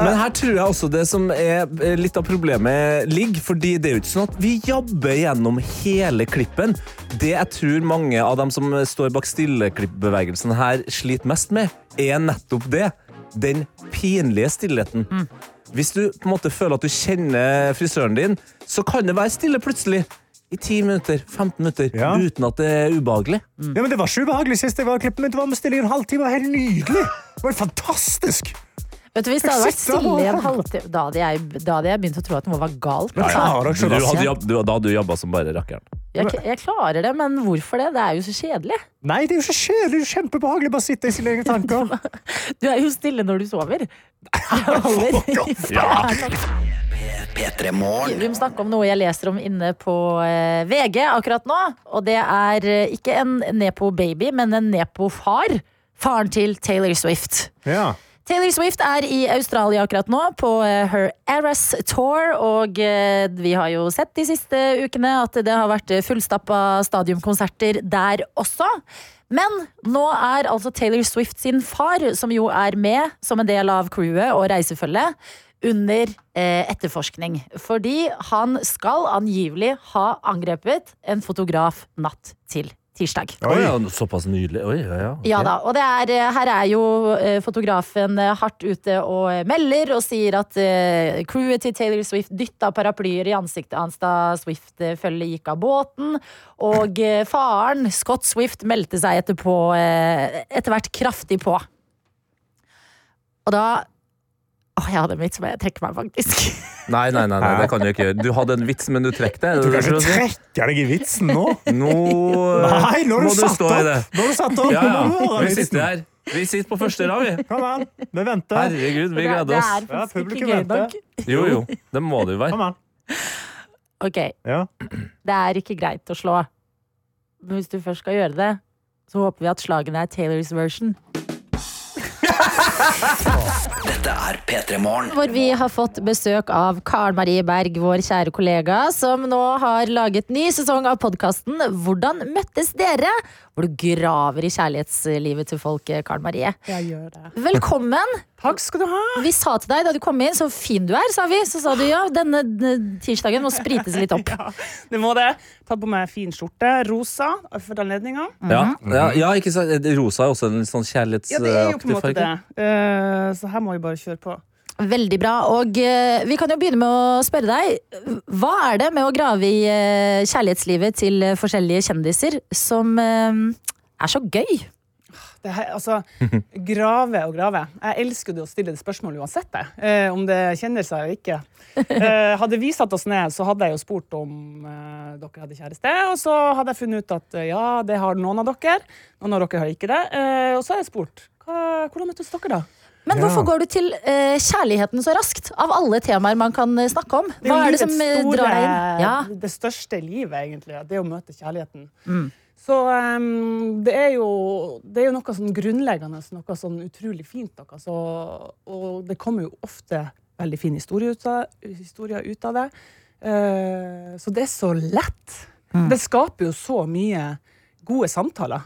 Men her tror jeg også det som er eh, litt av problemet ligger, fordi det er jo ikke sånn at vi jobber gjennom hele klippen. Det jeg tror mange av dem som står bak stilleklippbevegelsen her sliter mest med, er nettopp det. Den pinlige stillheten. Hvis du på en måte føler at du kjenner frisøren din, så kan det være stille plutselig. I 10 minutter, 15 minutter, Ja. uten at det er ubehagelig. Ja, men det var ikke ubehagelig sist jeg var og klippet meg. Det var med stille i en halvtime. Helt nydelig. Det var fantastisk. Vet du, Hvis det hadde vært stille i en halvtime, da hadde jeg, da hadde jeg begynt å tro at noe var galt. Ja, ja. Du hadde du, da hadde du jobba som bare rakkeren. Jeg, jeg klarer det, men hvorfor det? Det er jo så kjedelig. Nei, det er jo så kjedelig. Det er kjempebehagelig å bare sitte i sine egne tanker. <laughs> Du er jo stille når du sover. Det holder. <laughs> Ja. P3 Morgen. Vi må snakke om noe jeg leser om inne på eh, VG akkurat nå. Og det er eh, ikke en Nepo-baby, men en Nepo-far. Faren til Taylor Swift. Ja. Taylor Swift er i Australia akkurat nå på eh, Her Eras Tour. Og eh, vi har jo sett de siste ukene at det har vært fullstappa stadionkonserter der også. Men nå er altså Taylor Swift sin far, som jo er med som en del av crewet og reisefølget, under eh, etterforskning. Fordi han skal angivelig ha angrepet en fotograf natt til tirsdag. Oi, ja, såpass nydelig. Oi, ja, ja. Okay. Ja da, og det er, eh, her er jo eh, fotografen eh, hardt ute og melder og sier at uh, crewet til Taylor Swift dytta paraplyer i ansiktet hans da Swift-følget gikk av båten. Og uh, faren, Scott Swift, meldte seg etterpå uh, etter hvert kraftig på. Og da Åh, jeg hadde en vits, men jeg trekker meg faktisk. <laughs> Nei, nei, nei, nei, det kan du ikke gjøre. Du hadde en vits, men du trekker det. Du kan Er det det ikke trekke deg i vitsen nå. <laughs> Nå Nei, nå har må du satt stå i det. opp. Nå har du satt opp. Ja, ja. Vi sitter her. Vi sitter på første rad, vi. Kom an, vi venter. Herregud, vi Det, oss det er Ja, faktisk ikke gøy nok. <laughs> Jo, jo. Det må det jo være. Kom an. Ok, Ja. det er ikke greit å slå. Men hvis du først skal gjøre det, så håper vi at slagene er Taylors version. <laughs> Dette er P3 Morgen. Hvor vi har fått besøk av Karen Marie Berg, vår kjære kollega, som nå har laget ny sesong av podkasten Hvordan møttes dere? Hvor du graver i kjærlighetslivet til folk, Karl Marie. Jeg gjør det. Velkommen! Takk skal du ha. Vi sa til deg da du kom inn, så fin du er, sa vi. Så sa du ja, denne tirsdagen må sprites litt opp. <laughs> Ja, det må det. Ta på meg fin skjorte. Rosa for anledninga. Ja, ja, ja, ikke sant. Rosa er også en sånn kjærlighetsaktig farge. Ja, det er jo på en måte farge. det. Uh, så her må vi bare kjøre på. Veldig bra. Og eh, vi kan jo begynne med å spørre deg. Hva er det med å grave i eh, kjærlighetslivet til eh, forskjellige kjendiser som eh, er så gøy? Det her, altså, <laughs> grave og grave. Jeg elsker å stille det spørsmålet uansett, det. Eh, om det kjenner seg eller ikke. Eh, hadde vi satt oss ned, så hadde jeg jo spurt om dere hadde kjæreste. Og så hadde jeg funnet ut at ja, det har noen av dere. Noen av dere har ikke det. Og så har jeg spurt hvordan møttes dere, da? Men Ja. hvorfor går du til eh, kjærligheten så raskt? Av alle temaer man kan eh, snakke om. Er Hva er det som eh, store- drar deg inn? Ja. Det største livet, egentlig. Det å møte kjærligheten. Mm. Så um, det, er jo, det er jo noe sånn grunnleggende, noe sånn utrolig fint. Noe. Så, og det kommer jo ofte veldig fin historie ut av, historier ut av det. Uh, så det er så lett. Mm. Det skaper jo så mye gode samtaler.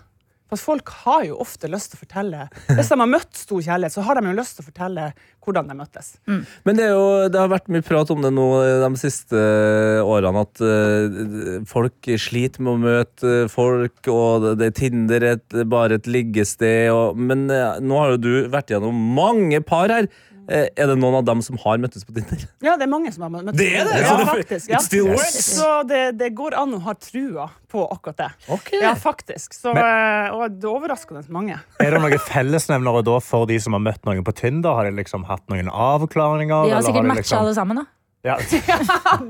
For folk har jo ofte lyst til å fortelle Hvis de har møtt stor kjærlighet, så har de jo lyst til å fortelle hvordan de møttes. Men det, er jo, det har vært mye prat om det nå de siste årene, at uh, folk sliter med å møte folk, og det, er Tinder er et, bare et liggested. Og, men uh, nå har jo du vært gjennom mange par her. Eh, er det noen av dem som har møttes på Tinder? Ja, det er mange som har møttes. Det er det? Ja, faktisk. it Ja. still works? Så det, det går an å ha trua på akkurat det. Ja, faktisk. Så, Men, og det er overraskende mange. Er det noen fellesnevnere da for de som har møtt noen på Tinder? Har de liksom hatt noen avklaringer? De har sikkert de matcha liksom- alle sammen, da. Ja, <laughs>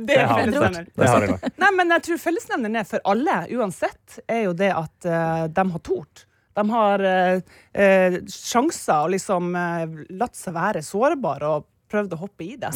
Det er har de. fellesnevner. det har de nok. Nei, men jeg tror fellesnevneren er for alle, uansett, er jo det at uh, de har tort. De har eh, sjanser og liksom eh, latt seg være sårbare og prøvd å hoppe i det.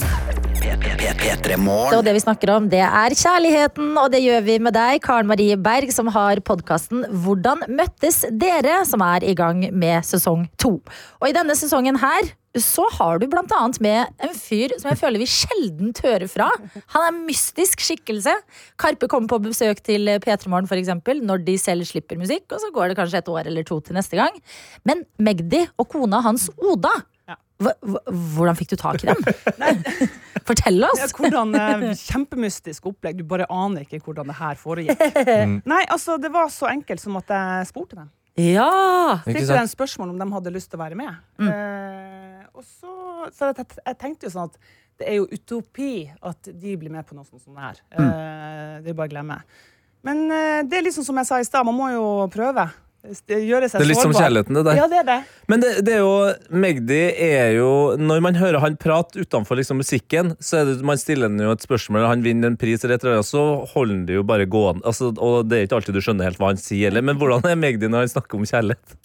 P3 Og det vi snakker om, det er kjærligheten, og det gjør vi med deg, Karen Marie Berg, som har podkasten Hvordan møttes dere?, som er i gang med sesong to. Og i denne sesongen her så har du blant annet med en fyr som jeg føler vi sjelden hører fra. Han er en mystisk skikkelse. Karpe kommer på besøk til P3 Morgen når de selv slipper musikk, og så går det kanskje et år eller to til neste gang. Men Magdi og kona hans Oda, Hvordan fikk du tak i dem? Fortell oss! Ja, hvordan, eh, kjempemystisk opplegg. Du bare aner ikke hvordan det her foregikk. Nei, altså, det var så enkelt som at jeg spurte dem. Ja! Stilte dem spørsmål om de hadde lyst til å være med. Eh, og så, så jeg, jeg tenkte jo sånn at det er jo utopi at de blir med på noe sånt som det her. Eh, det er bare å glemme. Men eh, det er liksom som jeg sa i stad, man må jo prøve. Gjøre seg Det er litt som kjærligheten, det der. Ja, det er det. Men det, det er jo Magdi er jo Når man hører han prate utenfor liksom musikken, så er det man stiller han jo et spørsmål, han vinner en pris, eller et eller annet, så holder han det jo bare gående. Altså, og det er ikke alltid du skjønner helt hva han sier, heller, men hvordan er Magdi når han snakker om kjærlighet?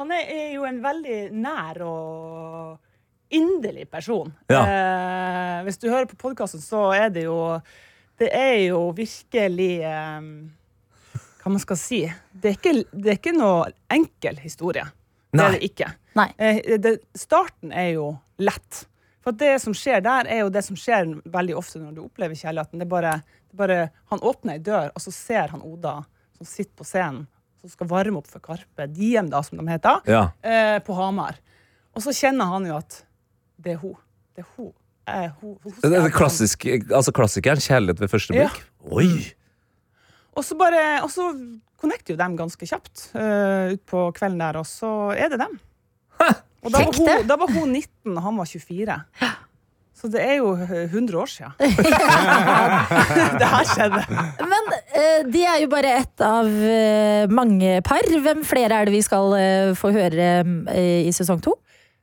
Han er, er jo en veldig nær og inderlig person. Ja. Eh, hvis du hører på podkasten, så er det jo Det er jo virkelig eh, Hva man skal si. Det er ikke, det er ikke noe enkel historie. Det Nei. er det ikke. Nei. Eh, det, starten er jo lett. For det som skjer der, er jo det som skjer veldig ofte når du opplever kjærligheten. Det er bare, det er bare Han åpner ei dør, og så ser han Oda som sitter på scenen, som skal varme opp for Karpe Diem, da, som de heter, Ja. eh, på Hamar. Og så kjenner han jo at det er hun. Det er hun. Eh, hun, hun Det er det klassisk, altså klassikeren, kjærlighet ved første Ja. blikk. Oi! Og så bare, og så connecter jo dem ganske kjapt uh, utpå kvelden der, og så er det dem. Og da var, hun, da var hun 19, og han var 24. Så det er jo eh, 100 år siden. <laughs> det her skjedde. Men uh, de er jo bare ett av uh, mange par. Hvem flere er det vi skal uh, få høre eh, i sesong to?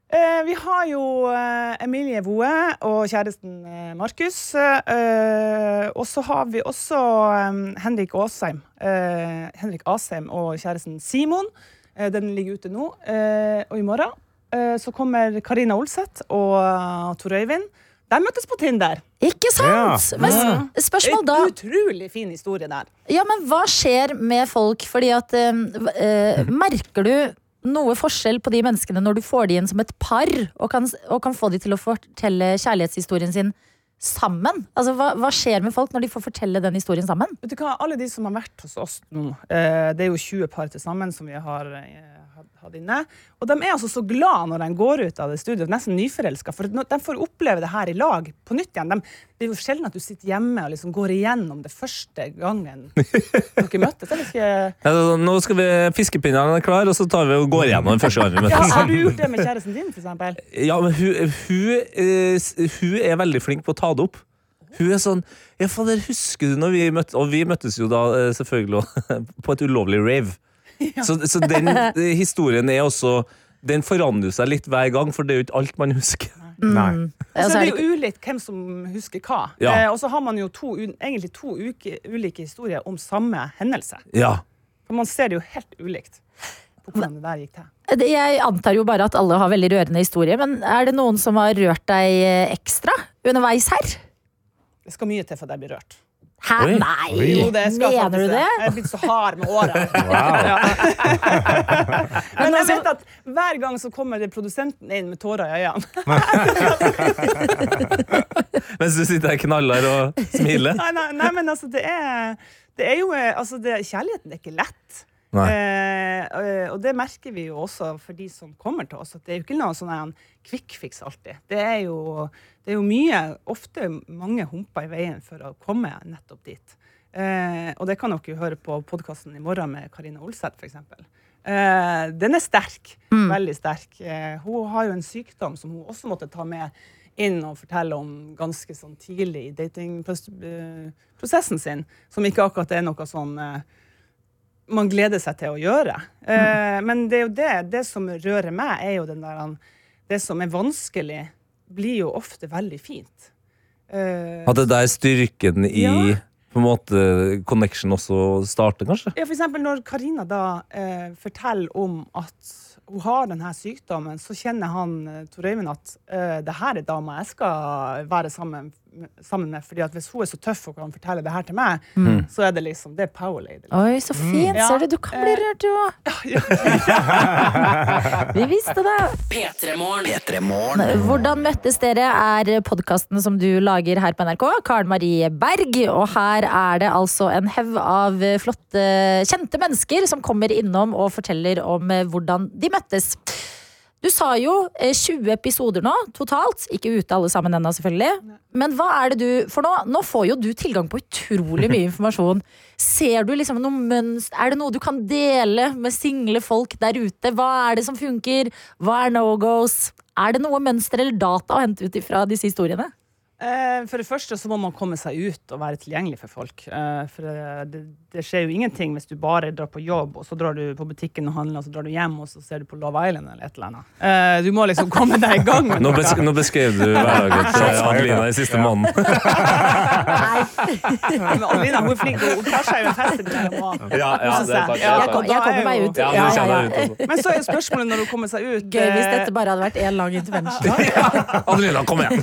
Eh, vi har jo eh, Emilie Voe og kjæresten eh, Markus. Eh, og så har vi også eh, Henrik Asheim. Eh, Henrik Asheim og kjæresten Simon. Eh, den ligger ute nå. Eh, og i morgen eh, så kommer Karina Olseth og uh, Tor Øyvind. De møttes på Tinder. Ikke sant? Ja. Men spørsmål da Et utrolig fin historie der. Ja, men hva skjer med folk? Fordi at eh, <laughs> Merker du noe forskjell på de menneskene når du får de inn som et par, og kan, og kan få de til å fortelle kjærlighetshistorien sin sammen? Altså, hva, hva skjer med folk når de får fortelle den historien sammen? Vet du hva, Alle de som har vært hos oss nå, eh, det er jo 20 par til sammen som vi har inne. Og de er altså så glad når de går ut av det studioet, nesten nyforelska. For de får oppleve det her i lag på nytt igjen. De, det er jo sjelden at du sitter hjemme og liksom går igjennom det første gangen dere <laughs> møttes. Eller ikke? Ja, nå skal vi Fiskepinnene er klare, og så tar vi og går igjennom den første gangen vi Ja, har du gjort det med kjæresten din, eksempel? Ja, men hun, hun, eh, hun er veldig flink på å ta det opp. Hun er sånn Ja, fader, husker du når vi møttes Og vi møttes jo da eh, selvfølgelig <laughs> på et ulovlig rave. Så, så den <laughs> eh, historien er også Den forandrer seg litt hver gang, for det er jo ikke alt man husker. Mm. Og så er det jo ulikt hvem som husker hva. Ja. Eh, og så har man jo to, egentlig to uke, ulike historier om samme hendelse. Ja. For man ser det jo helt ulikt på hvordan det der gikk til. Jeg antar jo bare at alle har veldig rørende historie, men er det noen som har rørt deg eh, ekstra underveis her? Det skal mye til for at jeg blir rørt. Hæ? Oi. Nei! Jo, det skal Mener faktisk du det? Jeg er blitt så hard med åra. <laughs> <laughs> Men jeg vet at hver gang så kommer det produsenten inn med tårer i øynene. <laughs> Mens du sitter her knallhard og smiler. Nei, nei, nei, men altså, det er, det er jo eh, altså, det, Kjærligheten er ikke lett. Eh, eh, og det merker vi jo også for de som kommer til oss, at det er jo ikke noe sånn en kvikkfiks alltid. Det er jo, det er jo mye, ofte mange humper i veien for å komme nettopp dit. Eh, og det kan dere jo høre på podkasten i morgen med Karina Olseth, f.eks. Eh, den er sterk. Veldig sterk. Eh, hun har jo en sykdom som hun også måtte ta med inn og fortelle om ganske sånn tidlig i datingprosessen sin, som ikke akkurat er noe sånn eh, man gleder seg til å gjøre. Mm. men det er jo det, det som rører meg, er jo den der Det som er vanskelig, blir jo ofte veldig fint. Eh, At det der styrken i Ja. på en måte connection også starter, kanskje? Ja, for eksempel når Karina da eh, forteller om at hun har denne sykdommen, så kjenner han eh, Tor Øyvind at eh, det her er dama jeg skal være sammen, sammen med. fordi at hvis hun er så tøff og kan fortelle det her til meg, så er det liksom det er power lady. Oi, så fint. Ja. Ser du, du kan bli rørt, du òg. <laughs> <laughs> Vi visste det. P3morgen. P3 Morgen. Hvordan møttes dere er podkasten som du lager her på NRK. Karen Marie Berg. Og her er det altså en haug av flotte, kjente mennesker som kommer innom og forteller om eh, hvordan de møttes. Du sa jo eh, 20 episoder nå totalt. Ikke ute alle sammen ennå, selvfølgelig. Men hva er det du For nå, nå får jo du tilgang på utrolig mye informasjon. Ser du liksom noe mønster Er det noe du kan dele med single folk der ute? Hva er det som funker? Hva er no goes? Er det noe mønster eller data å hente ut ifra disse historiene? Eh, For det første så må man komme seg ut og være tilgjengelig for folk. Eh, For eh, det, det skjer jo ingenting hvis du bare drar på jobb, og så drar du på butikken og handler, og så drar du hjem, og så ser du på Love Island eller et eller annet. Eh, Du må liksom komme deg i gang med Nå, besk nå beskrev du hverdagen til <laughs> Adelina i siste måneden. <laughs> Men Adelina hun er flink, hun tar seg jo en fest innimellom. Ja, ja, det er. Jeg kommer er meg ut. Ja, Ja, ja, ja. ut. Men så er spørsmålet når hun kommer seg ut Gøy hvis dette bare hadde vært én lang intervention. Adelina, kom igjen!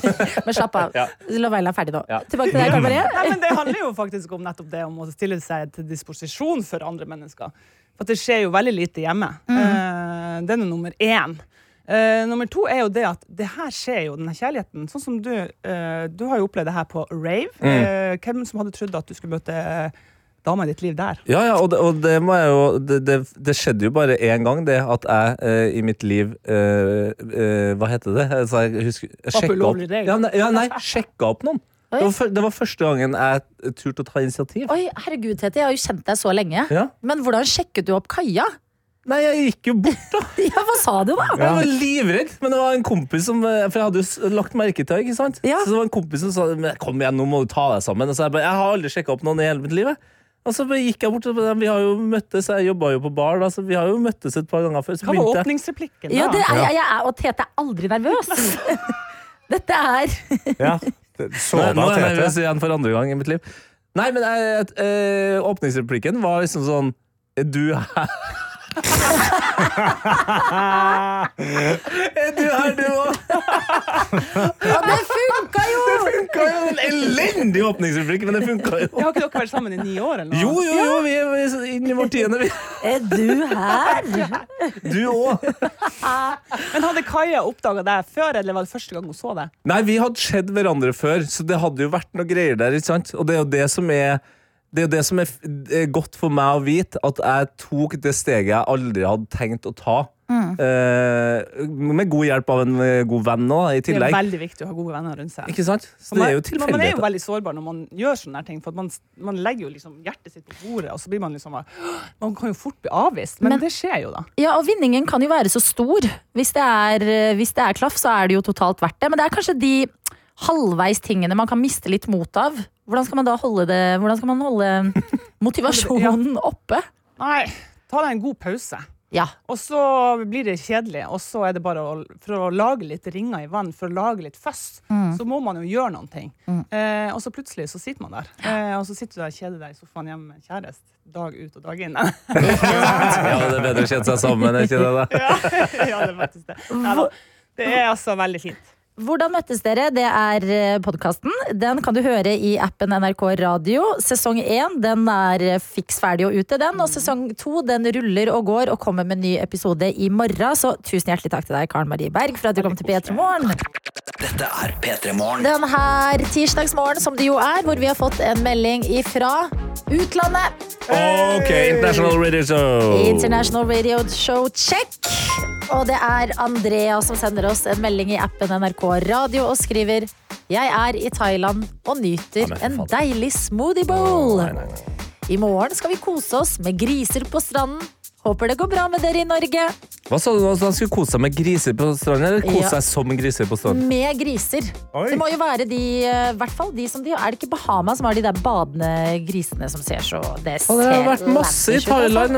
Men slapp av. Ja. Love Island er ferdig nå. Ja. Tilbake til deg, Karl Marie. Nei, men Det handler jo faktisk om nettopp det om å stille seg til disposisjon for andre mennesker. For at det skjer jo veldig lite hjemme. Eh, den er nummer én. Uh, nummer to er jo det at det her skjer jo, denne kjærligheten. Sånn som du uh, Du har jo opplevd det her på rave. Eh, hvem som hadde trodd at du skulle møte eh, med ditt liv der? Ja, ja, og det, og det må jeg jo Det, det, det skjedde jo bare én gang, det at jeg eh, i mitt liv eh, eh, Hva heter det? Altså, jeg husker jeg sjekka opp, ja, nei, ja, nei, <laughs> sjekka opp noen. Det var, det var første gangen jeg turte å ta initiativ. Oi, herregud, Tete, jeg har jo kjent deg så lenge. Ja. Men hvordan sjekket du opp Kaja? Nei, jeg gikk jo bort, da. <laughs> Ja, Hva sa du, da? Jeg var livredd, men det var en kompis som eh, For jeg hadde jo lagt merke til ikke sant? Ja. Så det var en kompis som sa kom igjen, nå må du ta deg sammen. Og så jeg bare Jeg har aldri sjekka opp noen i hele mitt liv. jeg. Og så gikk jeg bort og Vi har jo møttes, jeg jobba jo på bar, da, så vi har jo møttes et par ganger før. Så Hva var åpningsreplikken da? Ja, det er, jeg, jeg er, og Tete er aldri nervøs. <laughs> Dette er Ja. <laughs> Det- Nå, nå er jeg nervøs igjen for andre gang i mitt liv. Nei, men jeg, eh, åpningsreplikken var liksom sånn Er du her? Er du her, du òg? Ja, det funka jo! Det Funka jo! En elendig åpningsreplikk, men det funka jo. Har ikke dere vært sammen i ni år? eller noe? Jo, jo, jo, vi er- vi er inne i vår tiende, vi. Er du her? Du òg. Men hadde Kaja oppdaga deg før, eller var det første gang hun så deg? Nei, vi hadde sett hverandre før, så det hadde jo vært noe greier der. ikke sant? Og det er jo det som er det er det som er, f- er godt for meg å vite, at jeg tok det steget jeg aldri hadde tenkt å ta. Eh, med god hjelp av en eh, god venn nå, i Det er veldig viktig å ha gode venner rundt seg. Ikke sant? Så man, det er jo man er jo veldig sårbar når man gjør sånne ting. For at man, man legger jo liksom hjertet sitt på bordet, og så blir man liksom Man kan jo fort bli avvist, men, Men- det skjer jo, da. Ja, og vinningen kan jo være så stor. Hvis det er, hvis det er klaff, så er det jo totalt verdt det. Men det er kanskje de halvveis tingene man kan miste litt mot av. Hvordan skal man da holde det Hvordan skal man holde <laughs> motivasjonen oppe? Nei, ta deg en god pause. Ja. Og så blir det kjedelig, og så er det bare å, for å lage litt ringer i vann, for å lage litt føss, så må man jo gjøre noen ting. Eh, og så plutselig så sitter man der. Eh, og så sitter du der og kjeder deg i sofaen hjemme med kjæreste dag ut og dag inn. <laughs> Ja, det er bedre å kjede seg sammen, er ikke det? det? ja, <laughs> ja, det er faktisk det. Neida, det er altså veldig fint. Hvordan møttes dere? Det er podkasten. Den kan du høre i appen NRK Radio. Sesong én den er fiks ferdig og ute, den. Og sesong to den ruller og går og kommer med en ny episode i morgen. Så tusen hjertelig takk til deg, Karen Marie Berg, for at du kom til P3 Morgen. Dette er P3 Morgen. Den her tirsdagsmorgen, som det jo er, hvor vi har fått en melding ifra utlandet. OK, International Radio Show. International Radio Show check. Og det er Andrea som sender oss en melding i appen NRK Radio og skriver Jeg er i Thailand og nyter en deilig smoothie bowl. I morgen skal vi kose oss med griser på stranden. Håper det går bra med dere i Norge. Hva sa du da? Han skulle kose seg med griser på stranden, eller kose Ja. seg som griser på stranden? Med griser. Oi. Det må jo være de, eh, hvert fall de som de Er det ikke Bahama som har de der badende grisene som ser så Det ser det har vært masse i. Thailand.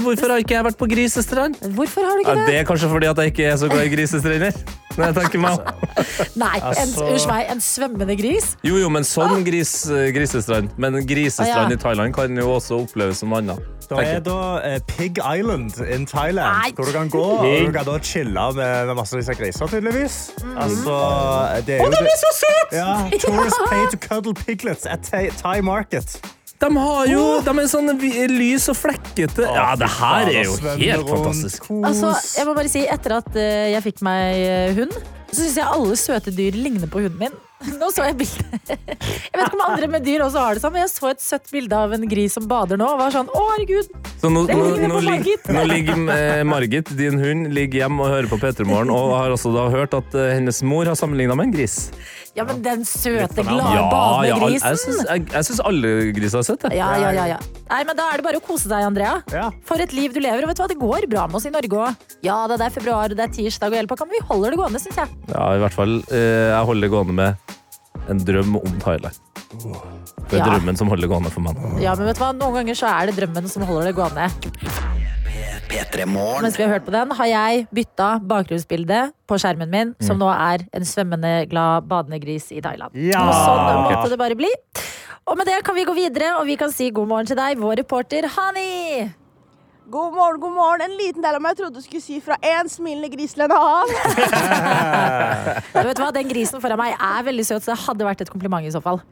Hvorfor har ikke jeg vært på grisestrand? Hvorfor har du ikke det? det er kanskje fordi at jeg ikke er så glad i grisestrender. Nei, om. <laughs> Nei, en, Altså- meg, en svømmende gris? Jo, jo, men sånn gris, grisestrand. Men grisestrand ah, ja. i Thailand kan jo også oppleves som annet. Det er da eh, Pig Island in Thailand, Nei. hvor du kan gå og du kan da chille med, med masse av disse griser, tydeligvis. Altså, det er jo det. så søt! Ja, <laughs> tourists pay to cuddle piglets at Thai, Thai market. De har jo De er sånn vi- lys og flekkete. Ja, det her er jo helt fantastisk. Altså, jeg må bare si, Etter at eh, jeg fikk meg eh, hund, så syns jeg alle søte dyr ligner på hunden min. <laughs> Nå så jeg bildet. <laughs> Jeg vet ikke om andre med dyr også har det sånn, men jeg så et søtt bilde av en gris som bader nå. Og var sånn, å herregud Så nå, nå, nå, Margit. nå ligger eh, Margit, din hund, ligger hjemme og hører på P3 Morgen og har også da hørt at eh, hennes mor har sammenligna med en gris. Ja, men den søte, glade, Ja, badegrisen. ja, jeg syns, alle griser er søte. Ja, ja, ja, ja. Nei, men Da er det bare å kose deg, Andrea. Ja. For et liv du lever. Og vet du hva, det går bra med oss i Norge òg. Ja, det er februar, det er tirsdag og hele pakka, men vi holder det gående, syns jeg. Ja, i hvert fall. Eh, jeg holder det gående med en drøm om Thailand. Det er Ja. drømmen som holder det gående for meg. Ja, men vet du hva? Noen ganger så er det drømmen som holder det gående. P3 Morgen. Mens vi har hørt på den, har jeg bytta bakgrunnsbilde på skjermen min, som nå er en svømmende glad badende gris i Thailand. Ja! Og sånn måtte det bare bli. Og med det kan vi gå videre, og vi kan si god morgen til deg, vår reporter Hani. God morgen, god morgen. En liten del av meg trodde du skulle si fra én smilende gris til en annen. <laughs> Du vet hva, Den grisen foran meg er veldig søt, så det hadde vært et kompliment i så fall.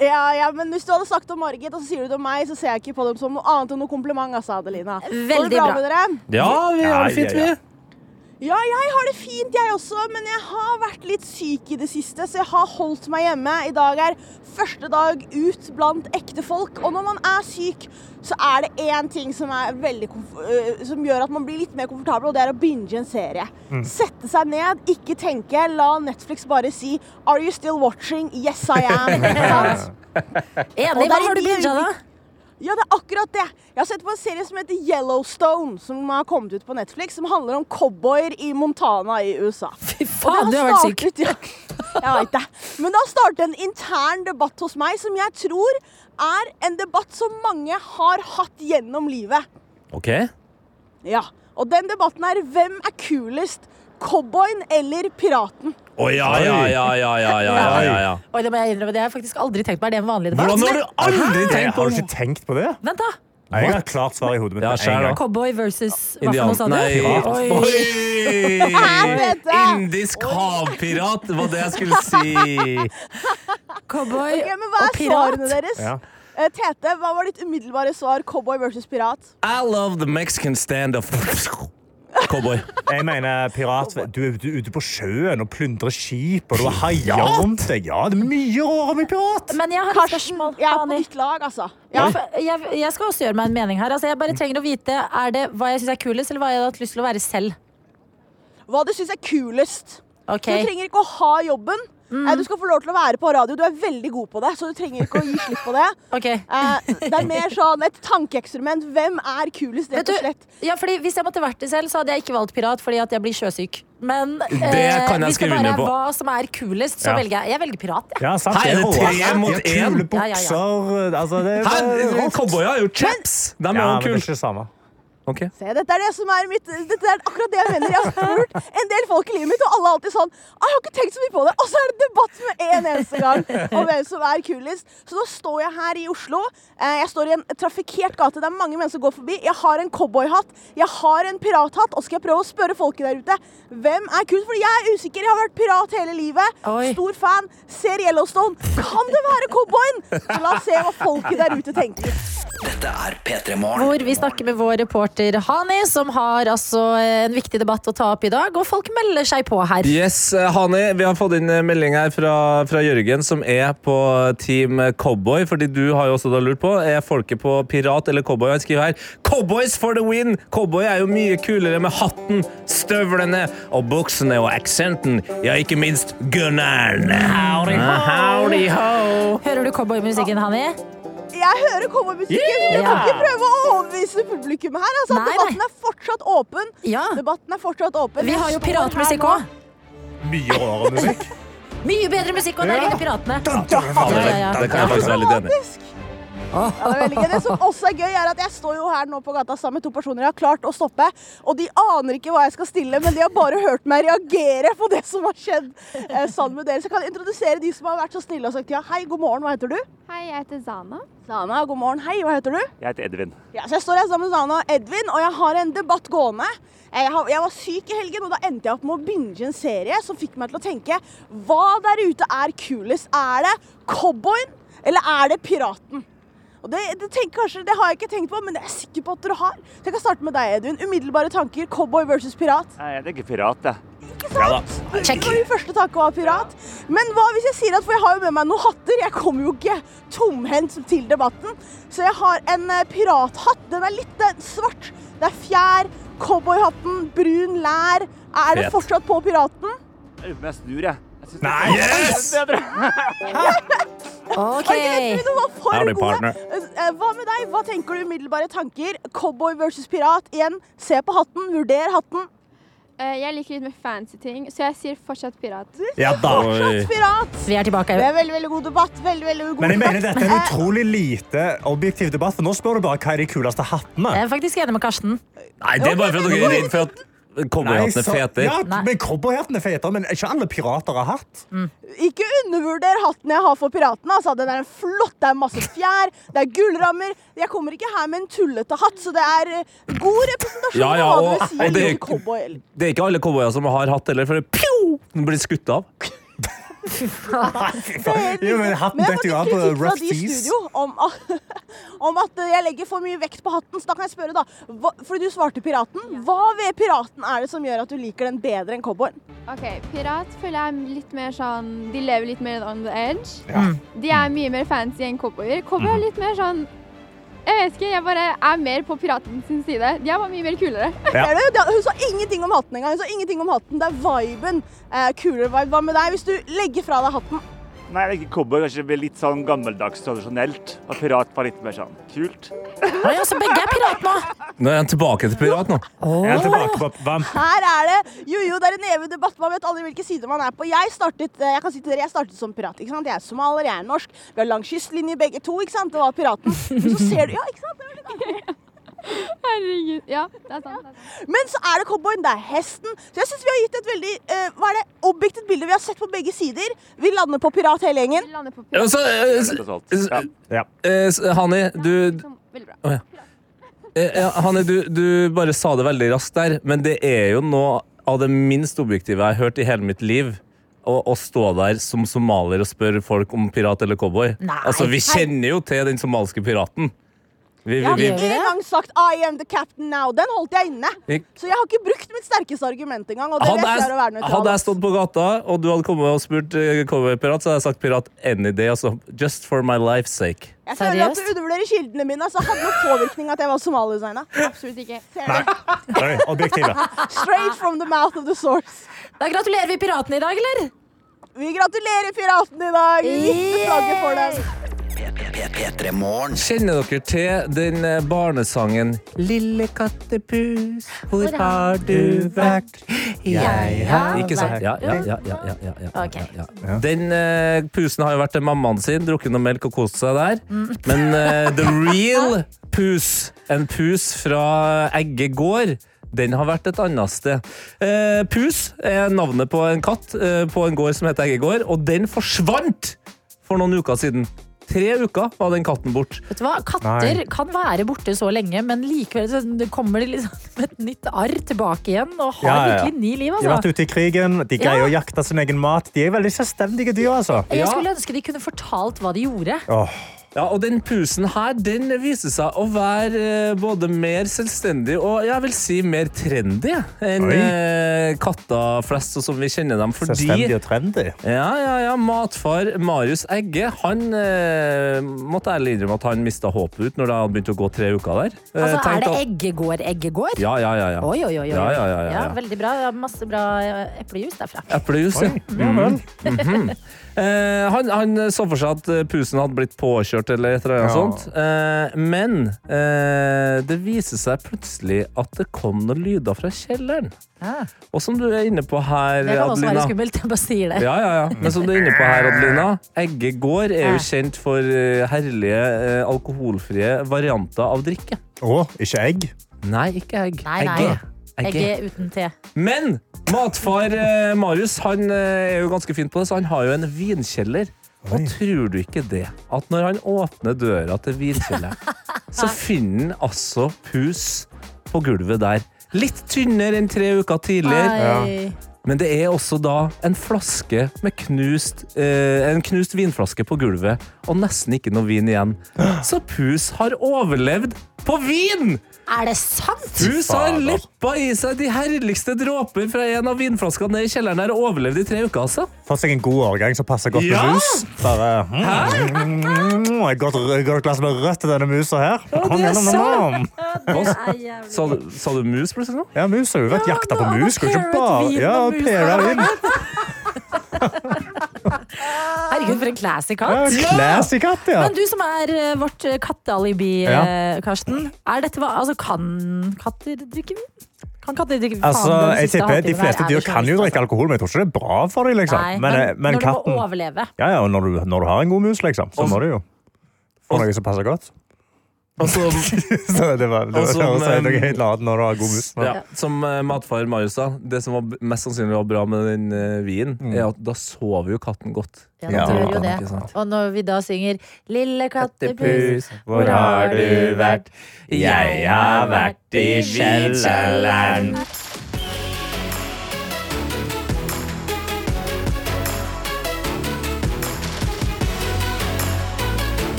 Ja, ja, men hvis du hadde sagt om Margit, og så sier du det om meg, så ser jeg ikke på dem som noe annet enn noe kompliment, altså, Adelina. Går det Veldig bra. med dere? Ja, vi har det fint, Ja, ja, ja. vi. Ja, jeg har det fint, jeg også, men jeg har vært litt syk i det siste, så jeg har holdt meg hjemme. I dag er første dag ut blant ekte folk, og når man er syk, så er det én ting som, er veldig øh, som gjør at man blir litt mer komfortabel, og det er å binge en serie. Sette seg ned, ikke tenke, la Netflix bare si 'Are you still watching?' 'Yes, I am'. <laughs> Enig, hva har du binga da? Ja, det er akkurat det. Jeg har sett på en serie som heter Yellowstone, som har kommet ut på Netflix, som handler om cowboyer i Montana i USA. <laughs> Fy faen, du har vært syk. Ja, <laughs> jeg vet det. Men det har startet en intern debatt hos meg som jeg tror er en debatt som mange har hatt gjennom livet. OK. Ja, Og den debatten er hvem er kulest? Cowboyen eller piraten? Å ja, ja, ja, ja, ja, ja, ja, ja, ja. Oi, det må jeg innrømme, det har jeg faktisk aldri tenkt på. Er det en vanlig debatt? Hvordan har du aldri tenkt på Har du ikke tenkt på det? Vent, da. Nei, Jeg har klart svar i hodet mitt. Ja. Cowboy versus Indian... sa du? Nei. Oi. Oi! Indisk havpirat var det jeg skulle si. Cowboy Ok, men Hva og pirat. Ja. Eh, Tete, hva var ditt umiddelbare svar? Cowboy versus pirat? I love the Mexican stand-up. Cowboy. Jeg mener pirat Du er ute- på sjøen og plyndrer skip, og du har haier rundt deg. Ja, det er mye råere med pirat. Men jeg har et spørsmål. jeg er på ditt lag, altså. Ja, Ja. jeg, jeg skal også gjøre meg en mening her. Altså, jeg bare trenger å vite Er det hva jeg syns er kulest, eller hva jeg har hatt lyst til å være selv. Hva du syns er kulest. Okay. Du trenger ikke å ha jobben. Eh, Du skal få lov til å være på radio. Du er veldig god på det, så du trenger ikke å gi slipp på det. <laughs> okay. Eh, Det er mer sånn et tankeeksperiment. Hvem er kulest, rett og slett? ja, fordi Hvis jeg måtte vært det selv, så hadde jeg ikke valgt pirat fordi at jeg blir sjøsyk. Men Det kan jeg hvis det bare er hva som er kulest, så Ja. velger jeg Jeg velger pirat. Ja. Ja, Her er det tre mot Kule én. Ja, ja, ja. bukser altså, Cowboyer er jo chaps. De er jo men det kule. Ikke det samme. Ok. Se, dette er det som er mitt Dette er akkurat det jeg mener. Jeg har spurt en del folk i livet mitt, og alle er alltid sånn «Ah, Jeg har ikke tenkt så mye på det. Og så er det debatt med en eneste gang om hvem som er kulest. Så nå står jeg her i Oslo. Eh, Jeg står i en trafikkert gate der mange mennesker som går forbi. Jeg har en cowboyhatt, jeg har en pirathatt, og skal jeg prøve å spørre folket der ute hvem er kulest? Fordi jeg er usikker. Jeg har vært pirat hele livet. Oi. Stor fan. Ser Yellowstone. Kan det være cowboyen? La oss se hva folket der ute tenker. Dette er P3 Morgen. Hvor vi snakker med vår reporter Hani, som har altså en viktig debatt å ta opp i dag. Og folk melder seg på her. Yes, eh, Hani, vi har fått inn melding her fra, fra Jørgen, som er på team cowboy. Fordi du har jo også da lurt på Er folket på pirat eller cowboy. Han skriver her Cowboys for the win! Cowboy er jo mye kulere med hatten, støvlene og buksene og aksenten. Ja, ikke minst gunneren. Howdy ho! Howdy ho. Hører du cowboymusikken, Hani? Jeg hører cowboymusikken. Yeah! Du kan ikke prøve å overbevise publikum her. Altså, Nei, nei. debatten er fortsatt åpen. Ja. Debatten er fortsatt åpen. Vi har jo piratmusikk òg. Mye rarere musikk. <laughs> Mye bedre musikk, og der Ja. piratene. Ja, ja, ja. Det kan jeg faktisk være litt enig i. Ja, det, det som også er gøy, er at jeg står jo her nå på gata sammen med to personer jeg har klart å stoppe. Og de aner ikke hva jeg skal stille, men de har bare hørt meg reagere på det som har skjedd eh, sammen med dere. Så jeg kan introdusere de som har vært så snille og sagt ja. Hei, god morgen, hva heter du? Hei, jeg heter Zana. Zana, god morgen. Hei, hva heter du? Jeg heter Edvin. Ja, så jeg står her sammen med Zana og Edvin, og jeg har en debatt gående. Jeg, jeg var syk i helgen, og da endte jeg opp med å binge en serie som fikk meg til å tenke hva der ute er kulest? Er det cowboyen, eller er det piraten? Og det, det, tenker kanskje, det har jeg ikke tenkt på, men det er jeg sikker på at dere har. Så jeg kan starte med deg, Edvin. Umiddelbare tanker. Cowboy versus pirat. Nei, Jeg tenker pirat, jeg. Ikke sant? Ja, min første tanke var pirat. Men hva hvis jeg sier at For jeg har jo med meg noen hatter. Jeg kommer jo ikke tomhendt til debatten. Så jeg har en eh, pirathatt. Den er litt eh, svart. Det er fjær. Cowboyhatten. Brun lær. Er det fortsatt på piraten? Jeg lurer på om jeg snur, jeg. Nei, det er yes! Ok. Var for Howdy, gode. partner. Eh, Hva med deg? Hva tenker du umiddelbare tanker? Cowboy versus pirat. Igjen, se på hatten. Vurder hatten. Eh, Jeg liker litt mer fancy ting, så jeg sier fortsatt pirat. Ja da. Fortsatt pirat. Vi er tilbake. Det er veldig, veldig god debatt. Veldig, veldig god Men jeg mener dette er en Eh, utrolig lite objektiv debatt, for nå spør du bare hva er de kuleste hattene. Jeg er faktisk enig med Karsten. Nei, det er bare for at dere er redd for at cowboyhatten er fetere. Ja, men Cowboyhatten er fetere, men ikke alle pirater har hatt. Ikke undervurder hatten jeg har for piratene. Altså. Den er en flott, det er masse fjær, det er gullrammer. Jeg kommer ikke her med en tullete hatt, så det er eh, god representasjon Ja, ja, av og- og det er- Det er ikke alle cowboyer som har hatt heller, for det pju, den blir skutt av. Jo, men hatten detter jo av på rough studio om, at- <laughs> om at jeg legger for mye vekt på hatten. Så da kan jeg spørre, da. Hva, fordi du svarte piraten. Hva ved piraten er det som gjør at du liker den bedre enn cowboyen? Ok, Pirat føler jeg er litt mer sånn De lever litt mer on the edge. Ja. De er mye mer fancy enn cowboyer. Cowboy er litt mer sånn Jeg vet ikke, jeg bare er mer på piratens sin side. De er bare mye mer kulere. Er det? Hun sa ingenting om hatten engang. Hun sa ingenting om hatten. Det er viben. Eh, kulere vibe. Hva med deg, hvis du legger fra deg hatten? Nei, jeg liker cowboy kanskje blir litt sånn gammeldags tradisjonelt. Og pirat var litt mer sånn kult. Oi, altså, begge er pirat nå. Nå er han tilbake til pirat nå. Jeg er tilbake på vamp. Her er det jo, jo, det er en evig debatt. Man vet aldri hvilke sider man er på. Jeg startet, eh, jeg kan si til dere, jeg startet som pirat. ikke sant? Jeg er somalier, jeg er norsk. Vi har lang kystlinje begge to. ikke sant? Det var piraten. Men så ser du, ja, ikke sant? Det var litt Herregud. Ja, det er sant. Det er sant. Men så er det cowboyen, det er hesten. Så jeg synes vi har gitt et veldig eh, hva er det, objektivt bilde. Vi har sett på begge sider. Vi lander på pirat hele gjengen. Vi lander på Ja, pirat. så, eh, s- s- eh, Hani, du Veldig bra. Å, ja. Eh, ja, Hanne, du, du bare sa det veldig raskt der, men det er jo noe av det minst objektive jeg har hørt i hele mitt liv. Å, å stå der som somalier og spørre folk om pirat eller cowboy. Nei. Altså, Vi kjenner jo til den somaliske piraten. Vi, Jeg har ikke engang sagt 'I am the captain now'. Den holdt jeg inne. Så jeg har ikke brukt mitt sterkeste argument engang. Og det hadde, jeg å være hadde jeg stått på gata, og du hadde kommet og spurt coverpirat, så hadde jeg sagt pirat any day. Altså, just for my life's sake. Jeg føler at du undervurderer kildene mine. Så hadde noe påvirkning at jeg var somalier, Zaina. Absolutt ikke. Nei. Straight from the mouth of the source. Da gratulerer vi piratene i dag, eller? Vi gratulerer piraten i dag. Vi vifter flagget for dem. P3morgen. Kjenner dere til den eh, barnesangen Lille kattepus, hvor har du vært? Jeg har Ikke sant? Ja, ja, ja, ja, ja, ja, ja, ja. Den eh, pusen har jo vært til mammaen sin, drukket noe melk og kost seg der. Men eh, the real pus, en pus fra Egge gård, den har vært et annet sted. Eh, pus er navnet på en katt eh, på en gård som heter Eggegård, og den forsvant for noen uker siden. Tre uker var den katten bort. Vet du hva? Katter Nei. kan være borte så lenge, men likevel så kommer de liksom <laughs> med et nytt arr tilbake igjen og har Ja, ja, virkelig ny liv. De har vært Altså. ute i krigen, de greier å jakte sin egen mat. De er veldig selvstendige dyr, altså. Jeg skulle ønske de kunne fortalt hva de gjorde. Åh. Ja, og den pusen her, den viser seg å være eh, både mer selvstendig og jeg vil si mer trendy enn Oi. eh, katter flest, sånn som vi kjenner dem. Fordi, Selvstendig og trendy. ja, ja, ja, matfar Marius Egge, han eh, måtte ærlig innrømme at han mista håpet ut når det hadde begynt å gå tre uker der. Eh, Altså, er det eggegård, eggegård? Ja, ja, ja. ja. Oi, oi, oi. oi. Ja, ja, ja, ja, ja. veldig bra. Masse bra eplejus derfra. Eplejus, ja. Ja vel. Mhm. Eh, han, han så for seg at eh, pusen hadde blitt påkjørt eller et eller annet Ja. sånt. Eh, men eh, det viser seg plutselig at det kom noen lyder fra kjelleren. Ah. Og som du er inne på her, Det kan også være skummelt. Jeg bare sier det. ja, ja, ja. Men som du er inne på her, Adelina. Egge gård er jo kjent for eh, herlige eh, alkoholfrie varianter av drikke. Å, ikke egg? Nei, ikke egg. Nei, nei. Egge. Egge. Egg uten te. Men matfar eh, Marius han eh, er jo ganske fin på det, så han har jo en vinkjeller. Og tror du ikke det, at når han åpner døra til vinkjelleren, <laughs> så finner han altså pus på gulvet der. Litt tynnere enn tre uker tidligere. Ai. Men det er også da en flaske med knust eh, En knust vinflaske på gulvet, og nesten ikke noe vin igjen. Så pus har overlevd på vin! Er det sant? Hun har leppa i seg de herligste dråper fra en av vinflaskene i kjelleren her og overlevd i tre uker, altså. Fått seg en god årgang som passer godt Ja! med mus. Bare, mm, et godt, godt glass med rødt til denne musa her. er nom. Det er sant! Sa du, sa du mus plutselig nå? Ja, mus har jo vært Ja, jakta på mus. Skal jo ikke bare ja, pære inn. <laughs> Herregud, for en classy Ja, katt. Classy katt, ja. Men du som er eh, vårt eh, kattealibi, Ja. eh, Karsten. Er dette, hva- altså, kan katter drikke vin? Kan katter drikke Altså, jeg tipper De fleste dyr kan jo drikke alkohol, men jeg tror ikke det er bra for dem. Liksom. Nei, men, men, men når du må overleve. Ja, ja, og når du, når du har en god mus, liksom, så må du jo få noe som passer godt. Som, <laughs> det var, det Og var, som, <laughs> noe helt annet når du har god mus. ja, som matfar Marius sa, det som var mest sannsynlig var bra med den uh, vinen, er at da sover jo katten godt. Ja, ja. gjør jo det. Og når vi da synger 'Lille kattepus', Kattepus, hvor har du vært? Jeg har vært i kjelleren.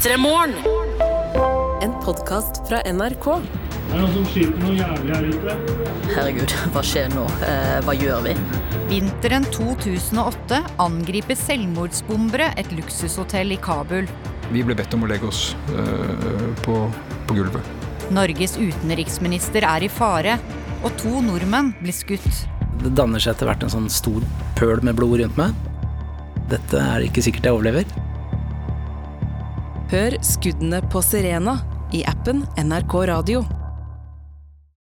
P3 Morgen. En podkast fra NRK. Er noen som skyter noe jævlig her ute? Herregud, hva skjer nå? Eh, hva gjør vi? Vinteren 2008 angriper selvmordsbombere et luksushotell i Kabul. Vi ble bedt om å legge oss eh, på, på gulvet. Norges utenriksminister er i fare, og to nordmenn blir skutt. Det danner seg etter hvert en sånn stor pøl med blod rundt meg. Dette er ikke sikkert jeg overlever. Hør skuddene på Serena i appen NRK Radio.